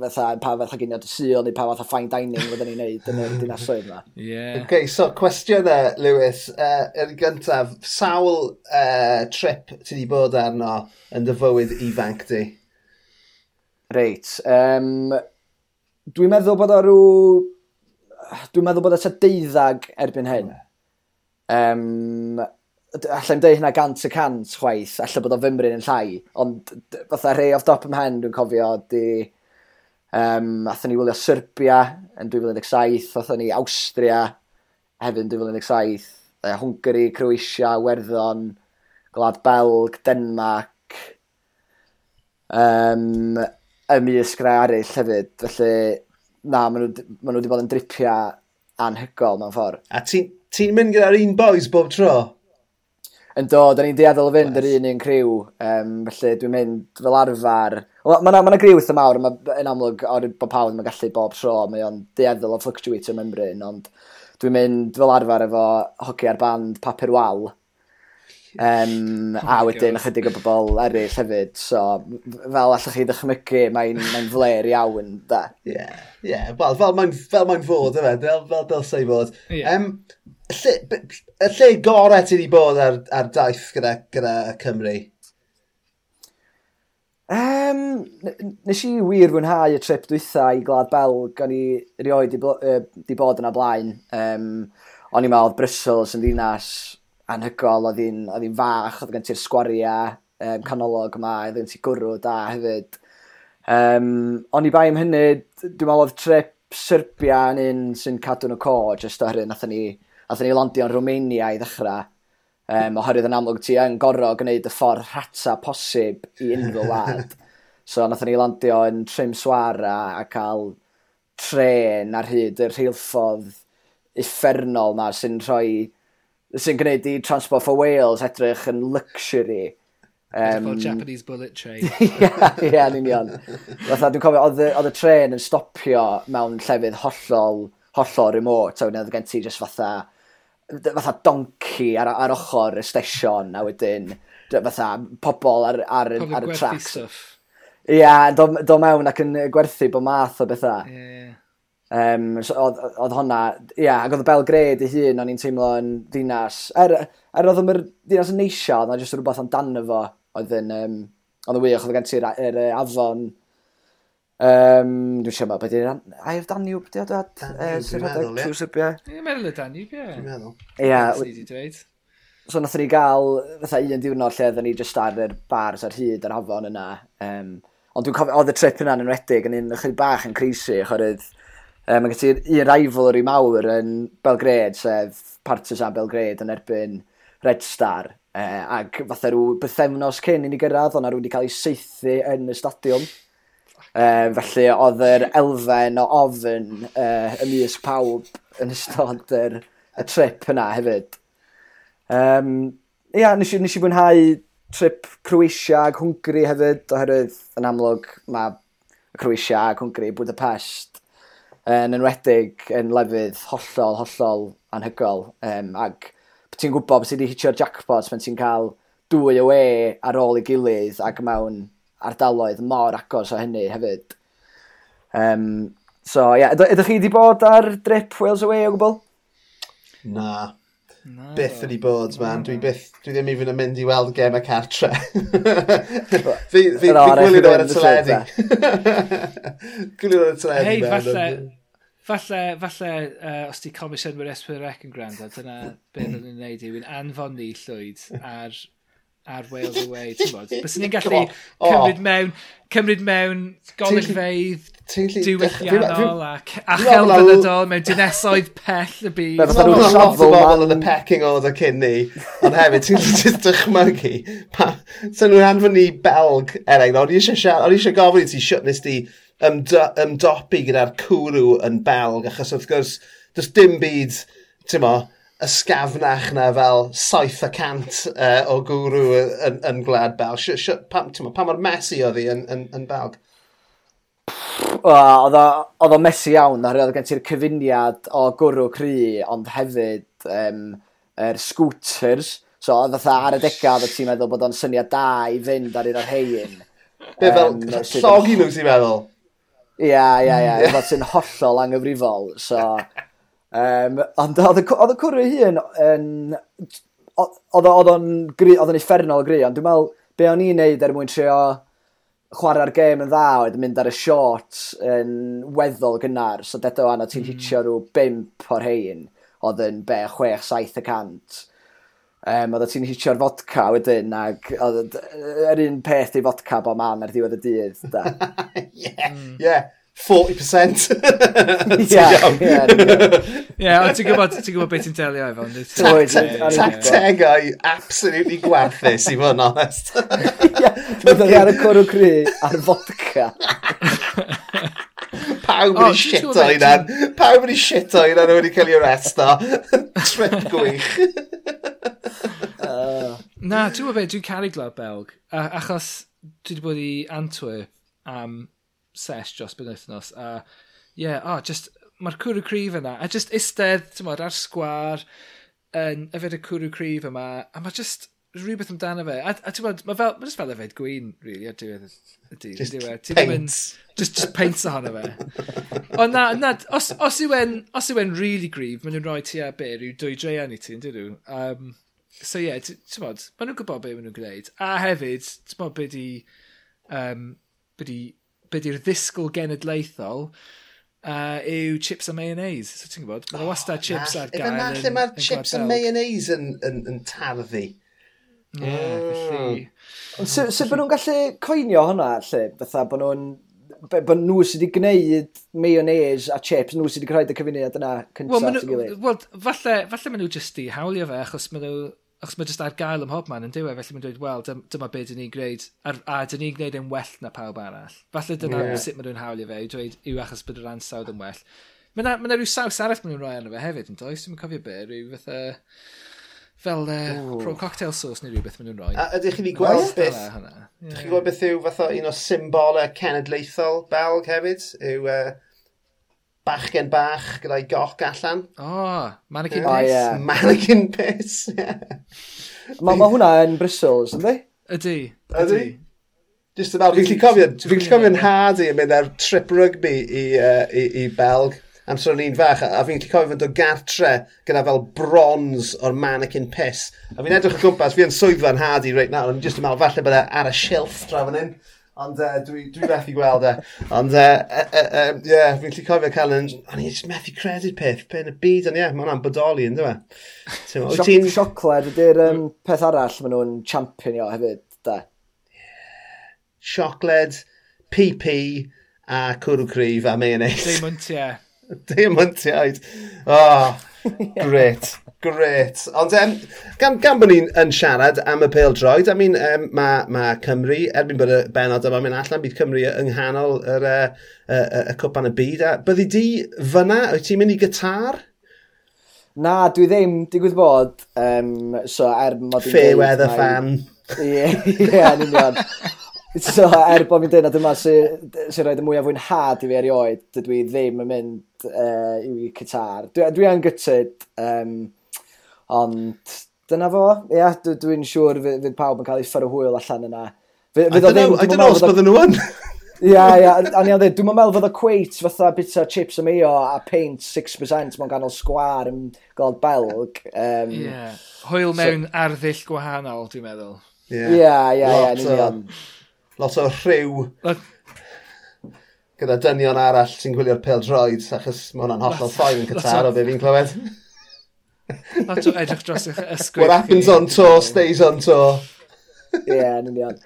fatha, pa fath o gyniad syl neu pa fath o fine dining fydden ni'n neud yn y dinasoedd yma. Yeah. Okay, so cwestiwn e, Lewis. Uh, yn gyntaf, sawl uh, trip ti wedi bod arno yn dy fywyd ifanc di? Reit. Um, dwi'n meddwl bod o rhyw... Dwi'n meddwl bod o ta deuddag erbyn hyn. Um, allai'n deud hynna gant y cant chwaith, allai bod o fymryn yn llai, ond fatha rhai off ym ymhen dwi'n cofio di... Um, athyn ni wylio Serbia yn 2017, athyn ni Austria hefyd yn 2017, uh, Hwngari, Croatia, Werddon, Glad Belg, Denmark, um, ymysg rai arall hefyd. Felly, na, maen nhw, maen nhw wedi bod yn dripio anhygol mewn ffordd. A ti'n ti mynd gyda'r un boys bob tro? Yn do, da ni'n deall o fynd yr un un criw, um, felly dwi'n mynd fel arfer... Mae yna ma griw eitha mawr, ma, yn amlwg o'r bod pawb yn gallu bob tro, mae o'n deaddol o fluctuate o membryn, ond dwi'n mynd fel arfer efo hoci ar band papur wal, Um, oh a wedyn ychydig o bobl eraill hefyd. So, fel allwch chi ddychmygu, mae'n mae fler iawn, da. Ie, yeah, yeah. well, fel mae'n fel mae'n fod, yma, fel, fel dylsau fod. Yeah. Um, lle, y lle gorau ti wedi bod ar, ar daith gyda, gyda Cymru? Um, nes i wir fwynhau y trip dwytha i Glad Belg, o'n i rioed di, bo, uh, di bod yna blaen. Um, o'n i'n meddwl Brussels yn ddinas anhygol, oedd hi'n hi fach, oedd gen ti'r sgwariau um, mm. canolog yma, oedd gen ti gwrw da hefyd. Um, ond i bai am hynny, dwi'n meddwl oedd trip Serbia yn un sy'n cadw yn y co, jyst oherwydd nath ni, nath ni landio'n Romania i ddechrau. Um, oherwydd yn amlwg ti yn gorfod gwneud y ffordd rhata posib i unrhyw wlad. so nath ni landio yn trim swara a cael tren ar hyd yr rheilffodd uffernol na sy'n rhoi sy'n gwneud i Transport for Wales edrych yn luxury. Um, Japanese bullet train. Ie, ie, yn union. Fatha, dwi'n cofio, oedd y tren yn stopio mewn llefydd hollol, hollol remote, a wedyn oedd gen ti just fatha, fatha donki ar, ar ochr y stesion, a wedyn fatha pobl ar, ar, ar y tracks. Ie, yeah, do, do mewn ac yn gwerthu bod math o bethau. Ie, yeah, Um, so oedd, oedd honna, ia, yeah, ac oedd y Belgrade ei hun, o'n i'n teimlo yn ddinas, er, er oedd yma'r ddinas yn neisio, oedd yna jyst rhywbeth amdano fo, oedd yn, um, oedd yn wych, oedd gen ti'r er, er, afon, um, dwi'n siarad, beth yw'r Air Danube, di oedd dad? Dwi'n meddwl, ie. Dwi'n meddwl y Danube, ie. Dwi'n meddwl. Ia. So nath ni gael, fatha un diwrnod lle, dda ni jyst ar yr bars ar hyd yr afon yna. Um, ond dwi'n cofio, oedd y trip yna'n enwedig yn un ychydig bach yn creisi, choryd, Um, mae gen ti un rivalry mawr yn Belgrade, sef Partizan Belgrade yn erbyn Red Star. E, ac fatha rhyw bythefnos cyn i ni gyrraedd, ond wedi cael ei seithi yn y stadiwm. E, felly oedd yr elfen o ofyn e, ymysg pawb yn ystod yr, y trip yna hefyd. Um, ia, nes i, nes i fwynhau trip Croatia ag Hwngri hefyd, oherwydd yn amlwg mae Croatia ag Hwngri, Budapest, yn enwedig yn lefydd hollol, hollol anhygol. Um, ac ti'n gwybod beth sydd wedi hitio'r jackpot pan ti'n cael dwy o we ar ôl i gilydd ac mewn ardaloedd mor agos o hynny hefyd. Um, so, ie, yeah, ydych chi wedi bod ar drip Wales away o gwbl? Na, No. Byth yn ei bod, man. Dwi, byth, dwi ddim even yn mynd i weld gem y cartre. fi fi, fi gwylio nhw ar y teledu. gwylio nhw ar y teledu. Hei, falle, falle, falle uh, os ti comisiynwyr mewn S4C yn gwrando, dyna beth mm. o'n i'n neud i, wy'n anfon ni llwyd ar ar Wales away, ti'n bod? Bys ni'n gallu oh. cymryd mewn, cymryd mewn golygfeidd diwylliannol a, a chelfyddydol mewn dinesoedd pell y byd. Mae'n fath o'n llofl bobl yn y pecking order cyn ni, ond hefyd ti'n just dychmygu. So nhw'n anfon ni Belg, eraill, o'n i eisiau gofyn i ti, siwt nes di ymdopi gyda'r cwrw yn Belg, achos wrth gwrs, does dim byd, ti'n mo, ysgafnach na fel 700 uh, o gwrw yn, yn gwlad bel. Pam, pa mor Messi oedd hi yn, yn, yn Belg? Oedd o Messi iawn, oherwydd oedd gen ti'r cyfuniad o gwrw cry, ond hefyd um, er scooters. So oedd fatha ar y dega, oedd ti'n meddwl bod o'n syniad da i fynd ar un o'r hei'n. Be fel, um, llogi nhw ti'n meddwl? Ia, ia, ia, mm. oedd sy'n hollol anghyfrifol. So, Um, ond oedd y cwrw hun yn... Oedd o'n oedd o'n effernol gry, ond dwi'n meddwl be o'n i'n neud er mwyn trio chwarae'r gêm yn dda oedd mynd ar y short yn weddol gynnar, so dedo anna ti'n mm. hitio rhyw 5 o'r hein, oedd yn be 6-7 y cant. Um, oedd ti'n hitio'r fodca wedyn, ac oedd yr un peth i fodca bo man ar ddiwedd y dydd. Ie, ie. Hmm. 40%. Ie, ond ti'n gwybod, ti'n gwybod beth ti'n delio efo. Tactegau absolutely gwerthus, i fod yn onest. Byddwn ni ar y cwrw cry a'r vodka. Pawb wedi shit o hynna'n. Pawb wedi shit o hynna'n wedi cael ei arresto. Trip gwych. Na, ti'n gwybod beth, dwi'n caru Glad Belg. Achos dwi wedi bod i Antwerp am sesh dros byn wythnos. A ie, yeah, oh, just, mae'r cwrw cryf yna. A just istedd, ti'n modd, ar sgwar, yn yfed y cwrw cryf yma. A mae just rhywbeth amdano fe. A, a ti'n modd, mae fel, mae just fel yfed gwyn, really, ar diwedd y dydd. Just diwedd. paints. Yn, just, just paints ohono fe. Ond na, na, os, os yw en, os yw en really gryf, maen nhw'n rhoi ti a be, rhyw dwy dreian i ti, yn dyn nhw. Um, so ie, yeah, ti'n modd, maen nhw'n gwybod beth maen nhw'n gwneud. A hefyd, ti'n modd beth i, um, beth i beth yw'r ddisgwyl genedlaethol uh, yw chips a mayonnaise. So ti'n gwybod, mae oh, wastad chips ar gael. Efo na lle mae'r chips a mayonnaise yn, yn, yn tarddu. Ie, yeah, felly... Hmm. Ond sut sy, bod nhw'n gallu coenio hwnna, lle? Fytha, bod nhw'n bod nhw sydd wedi gwneud mayonnaise a chips, nhw sydd wedi rhoi y cyfuniad yna cyntaf well, nhw, well, falle, falle maen nhw jyst i hawlio fe, achos maen nhw achos mae jyst ar gael ym hobman yn diwedd, felly mae'n dweud, wel, dyma, dyma beth dyn ni'n gwneud, a, a dyn ni'n gwneud yn well na pawb arall. Falle dyna yeah. sut maen nhw'n hawlio fe, i dweud, yw achos bod yr ansawdd yn well. Mae yna, ma rhyw saws arall maen nhw'n rhoi arno fe hefyd, yn does? Dwi'n cofio be, rhyw fatha... Fel uh, prawn cocktail sauce neu rhywbeth maen nhw'n rhoi. A ydych chi wedi gweld beth? Ydych chi gweld beth yw fatha un o symbolau cenedlaethol Belg hefyd? Yw uh, bachgen bach gyda'i goch allan. O, oh, mannequin piss. Oh, yeah. Mannequin piss, yeah. Mae ma hwnna yn Brussels, ynddi? Ydy. Ydy. Just about, fi'n cofio, fi'n cofio'n hard i yn mynd ar trip rugby i, uh, i, i Belg amser o'n i'n fach, a fi'n cofio fynd o gartre gyda fel bronze o'r mannequin piss. A fi'n edrych o gwmpas, fi'n yn swyddfa'n hadi reit nawr, ond just yn meddwl falle bod ar y shelf tra fan hyn. Ond uh, dwi, dwi methu gweld e. Ond, ie, uh, uh, uh, yeah, fi'n lli cofio cael yn... O'n i'n just methu credu'r peth, pe yn y byd, ond ie, yeah, mae hwnna'n bodoli, ynddo e? fe. Sioc, siocled ydy'r um, mm. peth arall maen nhw'n championio hefyd, da. Yeah. Siocled, PP a cwrw cryf a mayonnaise. Deimantiau. Deimantiaid. Oh, yeah. great. Great. Ond um, gan, gan bod ni'n yn siarad am y pêl droed, I mean, um, mae ma Cymru, erbyn bod y benod yma mynd allan, bydd Cymru yng nghanol yr, y, y, y, y cwpan y byd. A byddi di fyna, wyt ti'n mynd i gytar? Na, dwi ddim, digwydd bod, um, so er mod i'n... Fair weather fan. Ie, yeah, yn union. So, er bod fi'n dweud na dyma sy'n sy rhaid y mwyaf fwynhad i fi erioed, dydw i ddim yn mynd uh, i Qatar. Dwi, dwi yn gytid, um, Ond dyna fo, ia, dwi'n dwi siŵr fydd, fydd pawb yn cael ei ffyr o hwyl allan yna. Fydd, I don't know os bydden nhw yn. Ia, ia, a ni dweud, e, dwi'n meddwl fod o cweit fatha bita chips y meo a paint 6% mewn ganol sgwar yn gold belg. Um, yeah. Hwyl mewn so, arddull gwahanol, dwi'n meddwl. Ia, ia, ia, Lot o rhyw gyda dynion arall sy'n gwylio'r pel droid, achos mae hwnna'n hollol ffoen yn cytar o be fi'n clywed. A to edrych dros eich ysgwydd. What happens on tour stays on tour. Ie, yeah, yn union.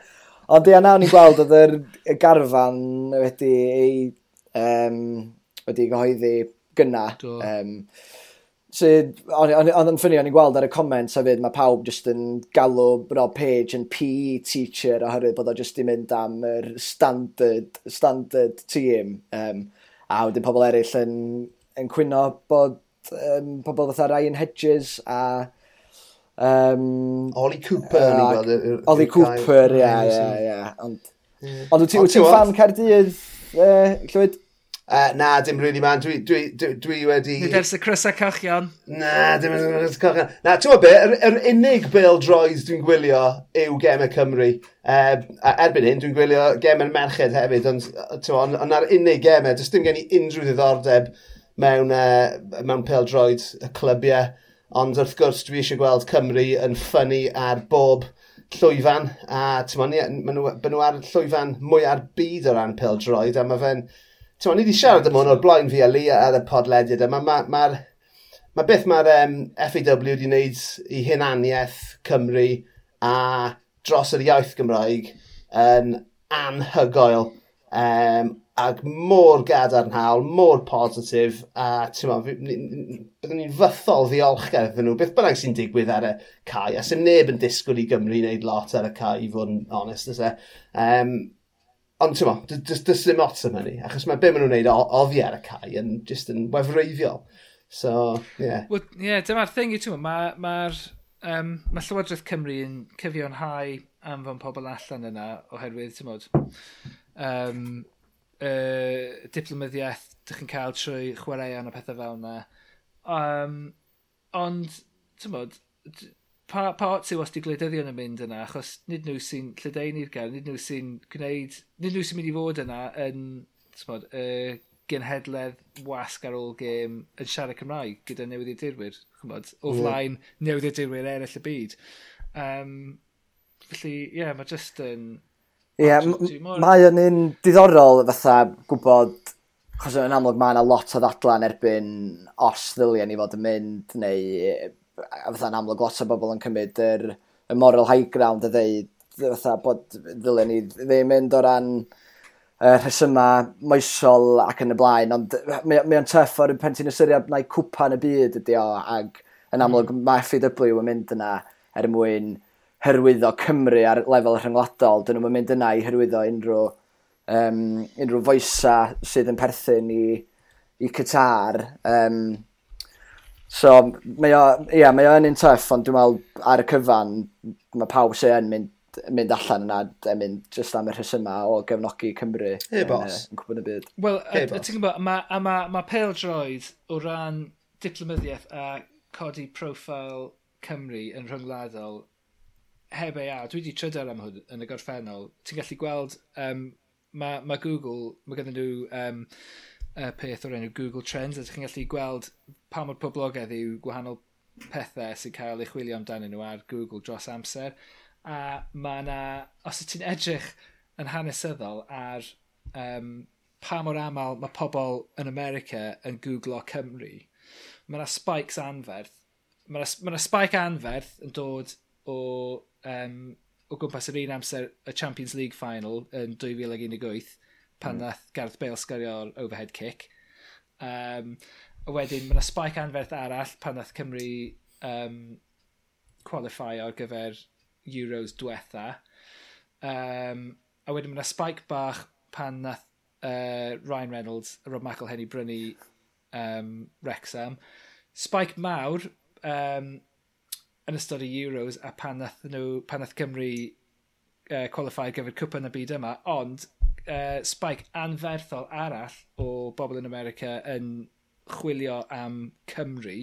Ond ia, nawr ni'n gweld oedd yr y garfan wedi ei um, wedi gyhoeddi gyna. Um, sydd, ond yn ffynnu, o'n i'n gweld ar y comments hefyd, mae pawb jyst yn galw Rob Page yn PE teacher oherwydd bod o jyst i mynd am yr standard, standard team. Um, a wedyn pobl eraill yn, yn cwyno bod um, pobl fatha Ryan Hedges a... Um, Ollie Cooper. Uh, uh Ollie Cooper, ie, ie, ie. Ond, ond wyt ti'n fan Cardydd, uh, Llywyd? Uh, na, dim really man, dwi, dwi, dwi, dwi wedi... Nid ers y crysau cachion. Na, dim ers y crysau cachion. Na, ti'n gwybod be, yr, yr unig bel droes dwi'n gwylio yw Gem y Cymru. Uh, erbyn hyn, dwi'n gwylio Gem yn Merched hefyd, ond, ti'n gwybod, ond ar unig gemau, does dim gen i unrhyw ddiddordeb mewn, uh, mewn peldroed y clybiau. Ond wrth gwrs dwi eisiau gweld Cymru yn ffynnu ar bob llwyfan a maen nhw, ma nhw ar llwyfan mwy ar byd o ran peldroed a mae fe'n Tewa, ni wedi siarad am hwn o'r blaen fi a Lee ar y podlediad yma. Mae ma, ma, ma beth mae'r um, FAW wedi wneud i hunaniaeth Cymru a dros yr iaith Gymraeg yn anhygoel. Um, ac mor gadarnhaol, mor positif, a byddwn ni'n fythol ddiolchgar iddyn nhw, beth bynnag sy'n digwydd ar y cae, a sy'n neb yn disgwyl i Gymru wneud lot ar y cae, i fod yn onest, ys. Um, e? ond ti'n mo, does dim ots am hynny, achos mae be maen nhw'n gwneud oddi ar y cae yn just yn wefreiddiol. So, ie. Yeah. Well, yeah, dyma'r thing i ti'n mae'r ma, um, ma Llywodraeth Cymru yn cyfio'n hau am fo'n pobl allan yna, oherwydd, ti'n modd, um, uh, diplomyddiaeth dych chi'n cael trwy chwaraeon a pethau fel yna. Um, ond, ti'n bod, pa, pa ots yw os di gwleidyddion yn mynd yna, achos nid nhw sy'n lledeini'r gael, nid nhw sy'n gwneud, nid nhw sy'n mynd i fod yna yn, ti'n bod, uh, genhedledd wasg ar ôl gêm yn siarad Cymraeg gyda newydd i dirwyr, chymod, o flaen mm. newydd i dirwyr eraill y byd. Um, felly, ie, yeah, mae jyst yn... Ie, yeah, mae yn un diddorol fatha gwybod Chos yn amlwg mae yna lot o ddadlan erbyn os ddylia ni fod yn mynd, neu fatha'n amlwg lot o bobl yn cymryd yr, y moral high ground a ddeud fatha bod ddylia ni ddim mynd o ran y rhesyma moesol ac yn y blaen, ond mae, mae o'n tuff o'r pen ti'n ysyried na'i cwpan y byd ydi o, ac yn amlwg mm. mae FAW yn mynd yna er mwyn hyrwyddo Cymru ar lefel rhyngwladol. Dyn nhw'n mynd yna i hyrwyddo unrhyw, um, unrhyw foesa sydd yn perthyn i, i Qatar. Um, so, mae o, ia, mae o yn un tuff, ond dwi'n meddwl ar y cyfan, mae pawb sy'n yn mynd mynd allan yna, yn mynd jyst am y rhesyma o gefnogi Cymru. Hey, yn, boss. Yn, yn gwybod y byd. Wel, hey, ti'n gwybod, mae ma, ma pel droed o ran diplomyddiaeth a codi profil Cymru yn rhyngwladol heb AI, dwi wedi trydar am hwn yn y gorffennol, ti'n gallu gweld, um, mae ma Google, mae gyda nhw um, uh, peth o'r enw Google Trends, a ti'n gallu gweld pa mor poblogaidd yw gwahanol pethau sy'n cael eu chwilio amdanyn nhw ar Google dros amser. A mae yna, os ti'n edrych yn hanesyddol ar um, pa mor aml mae pobl yn America yn googlo Cymru, mae yna spikes anferth. Mae yna ma spike anferth yn dod o, um, o gwmpas yr un amser y Champions League final yn 2018 pan mm. nath Gareth Bale sgyrio'r overhead kick. Um, a wedyn, mae yna spike anferth arall pan nath Cymru um, qualify ar gyfer Euros diwetha. Um, a wedyn mae yna spike bach pan nath uh, Ryan Reynolds a Rob McElhenney brynu um, Wrexham. Spike mawr um, yn ystod y Euros a pan nath, nhw, pan nath Cymru uh, qualify gyfer cwpa yn y byd yma, ond uh, spike anferthol arall o bobl yn America yn chwilio am Cymru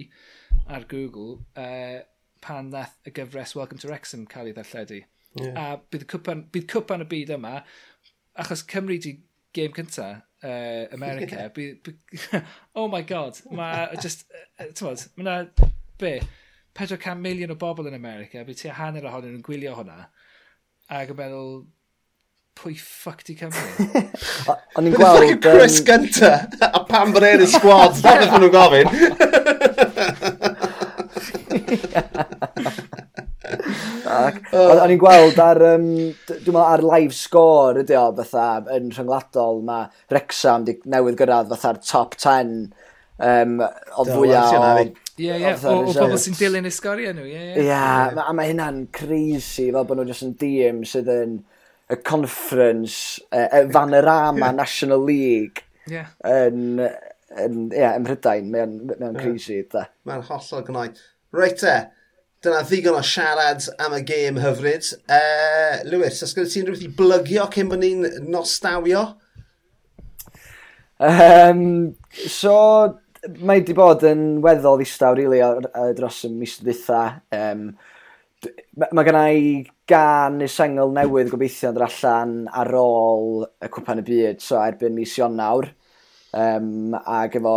ar Google uh, pan nath y gyfres Welcome to Wrexham cael ei ddarlledu. Yeah. A bydd cwpan, bydd cwpan y byd yma, achos Cymru di game cynta uh, America, yeah. bydd, bydd, oh my god, mae just, uh, ti'n bod, mae be, 400 miliwn o bobl yn America, bydd ti a hanner ohonyn nhw'n gwylio hwnna, ac yn meddwl, pwy ffuck di Cymru? O'n i'n gweld... Fucking Chris um... Gynta, a pam bod e'n y squad, da beth nhw'n gofyn. Oh. O'n i'n gweld ar, um, dwi'n meddwl ar live score ydy o fatha yn rhyngwladol mae Wrexham di newydd gyrraedd fatha'r top 10 um, o fwyaf o Ie, ie, o, o bobl sy'n dilyn ysgoriau nhw, ie, ie. Ie, a mae hynna'n crazy, fel bod nhw jyst yn dîm sydd yn y conference, e, e, y uh, Fanerama yeah. National League yeah. yn, yn, yeah, ym Mhrydain. Mae'n mae yeah. crazy, da. Mae'n hollol gynnau. Reit e, dyna ddigon o siarad am y gêm hyfryd. Uh, Lewis, os gyda ti'n rhywbeth i blygio cyn bod ni'n nostawio? Um, so, mae wedi bod yn weddol ddistaw, rili, really, dros y mis ddytha. Um, mae gen i gan y sengl newydd gobeithio yn allan ar ôl y cwpan y byd, so erbyn mis Ionawr. Um, ac efo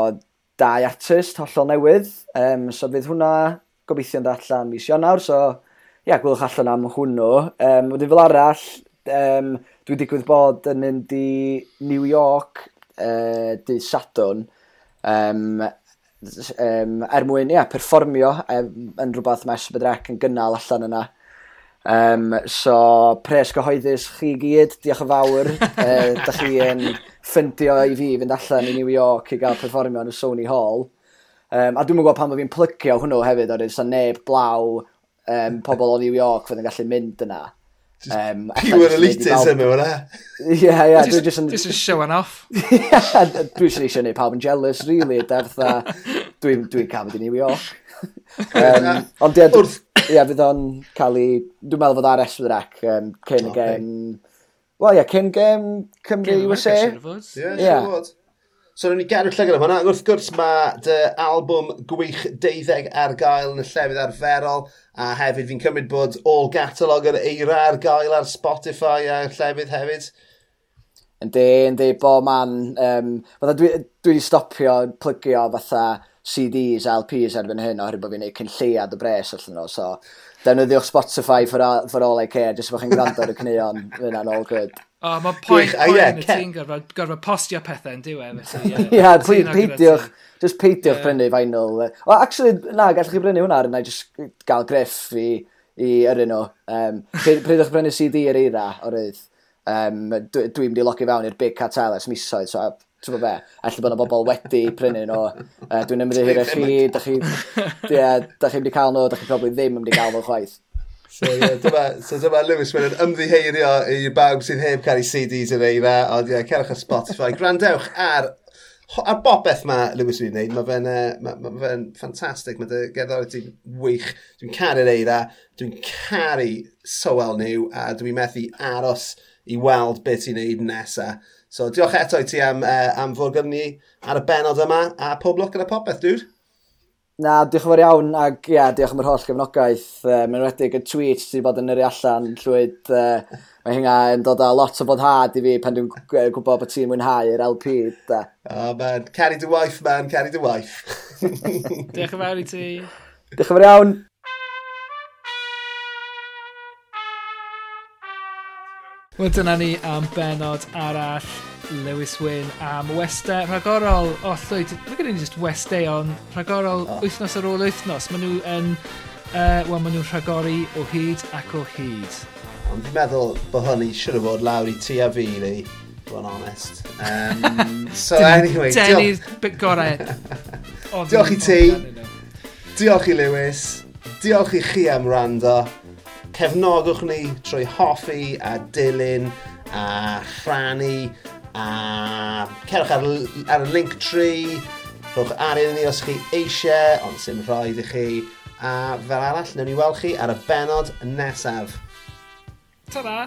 dau artist hollol newydd, um, so fydd hwnna gobeithio yn allan mis Ionawr, so ia, yeah, gwylwch allan am hwnnw. Um, Wedyn fel arall, um, dwi digwydd bod yn mynd i New York uh, dydd Sadwn, um, um, er mwyn ia, perfformio um, yn rhywbeth mae Sbydrec yn gynnal allan yna. Um, so, pres gyhoeddus chi gyd, diolch yn fawr. e, da chi yn ffyndio i fi fynd allan i New York i gael perfformio yn y Sony Hall. Um, a dwi'n gwybod pan mae fi'n plycio hwnnw hefyd, o'r un neb blaw um, pobl o New York fydd yn gallu mynd yna. Um, Pure elitism yw hwnna. Ie, ie. Dwi'n just yn... Just showing off. Dwi'n sy'n eisiau gwneud pawb yn jealous, really, dwi'n dwi cafod i New York. um, ond ie, ie, fydd o'n cael ei... Dwi'n meddwl fod ar eswyr ac um, cyn y gen... Wel ie, cyn gen Cymru USA. Ie, siwr fod. So, rwy'n i gadw llygad am hwnna. Wrth gwrs, mae dy albwm gwych deuddeg ar gael yn y llefydd arferol. A hefyd fi'n cymryd bod all catalog yr eira ar gael ar Spotify a llefydd hefyd. Yndi, yndi, bo man. Um, dwi, dwi wedi stopio plygio fatha CDs a LPs erbyn hyn oherwydd bod fi'n gwneud cynlleiad o bres allan nhw. So, defnyddiwch Spotify for all, for all I care, jyst bod chi'n gwrando ar y cyneuon, fyna'n all good. O, oh, mae poen, yn y ti'n gorfod, gorfod postio pethau yn diwedd. Ia, peidiwch, just peidiwch brynu prynu vinyl. O, actually, na, gallwch chi brynu hwnna, na just gael griff i, i yryn nhw. Um, Prydwch brynu CD yr eira o'r rydd. Um, Dwi'n dwi mynd i logi fewn i'r Big cartel ers misoedd, so ti'n bod be, allu bod yna bobl wedi prynu nhw, uh, dwi'n ymwneud hir chi, da chi, yeah, da chi wedi cael nhw, da chi probably ddim yn mynd i gael nhw chwaith. So, yeah, dyma, so dyma Lewis yn ymddiheirio i bawb sydd heb cael ei CDs yn ei eira, ond ie, yeah, cerwch ar Spotify. Grandewch ar, ar bobeth mae Lewis wedi'n wneud, mae fe'n ma, ma fe ffantastig, mae dy gerddoriaeth ti'n wych. Dwi'n caru'r eira, dwi'n caru Sowel New, a dwi'n methu aros i weld beth i'n neud nesaf. So diolch eto i ti am, uh, am fod gyda ni ar y benod yma, a pob lwc yn y popeth, dude. Na, diolch yn fawr iawn, ac ia, diolch am yr holl gefnogaeth. Uh, Mae'n wedig y tweet sydd bod yn yr allan llwyd. Uh, mae hynna yn dod â lot o fodhad i fi pan dwi'n gwybod bod ti'n mwynhau'r LP. Da. Oh man, carry dy wife man, carry dy wife. diolch yn fawr i ti. Diolch yn fawr iawn. Wel dyna ni am benod arall Lewis Wyn am westau rhagorol o oh, llwyd. mae gen i just westau ond rhagorol oh. wythnos ar ôl wythnos. Maen nhw yn, uh, wel, maen nhw'n rhagori o hyd ac o hyd. Ond dwi'n meddwl bod hwn i siwr o fod lawr i ti a fi, really, bod yn honest. Um, so anyway, diolch... bit gorau. diolch i ti. Diolch i Lewis. Diolch i chi am rando. Cefnogwch ni trwy hoffi a dilyn a rhannu a cerwch ar, ar y link tree, rhowch arian ni os chi eisiau, ond sy'n rhaid i chi, a fel arall, newn ni weld chi ar y benod nesaf. Ta-da!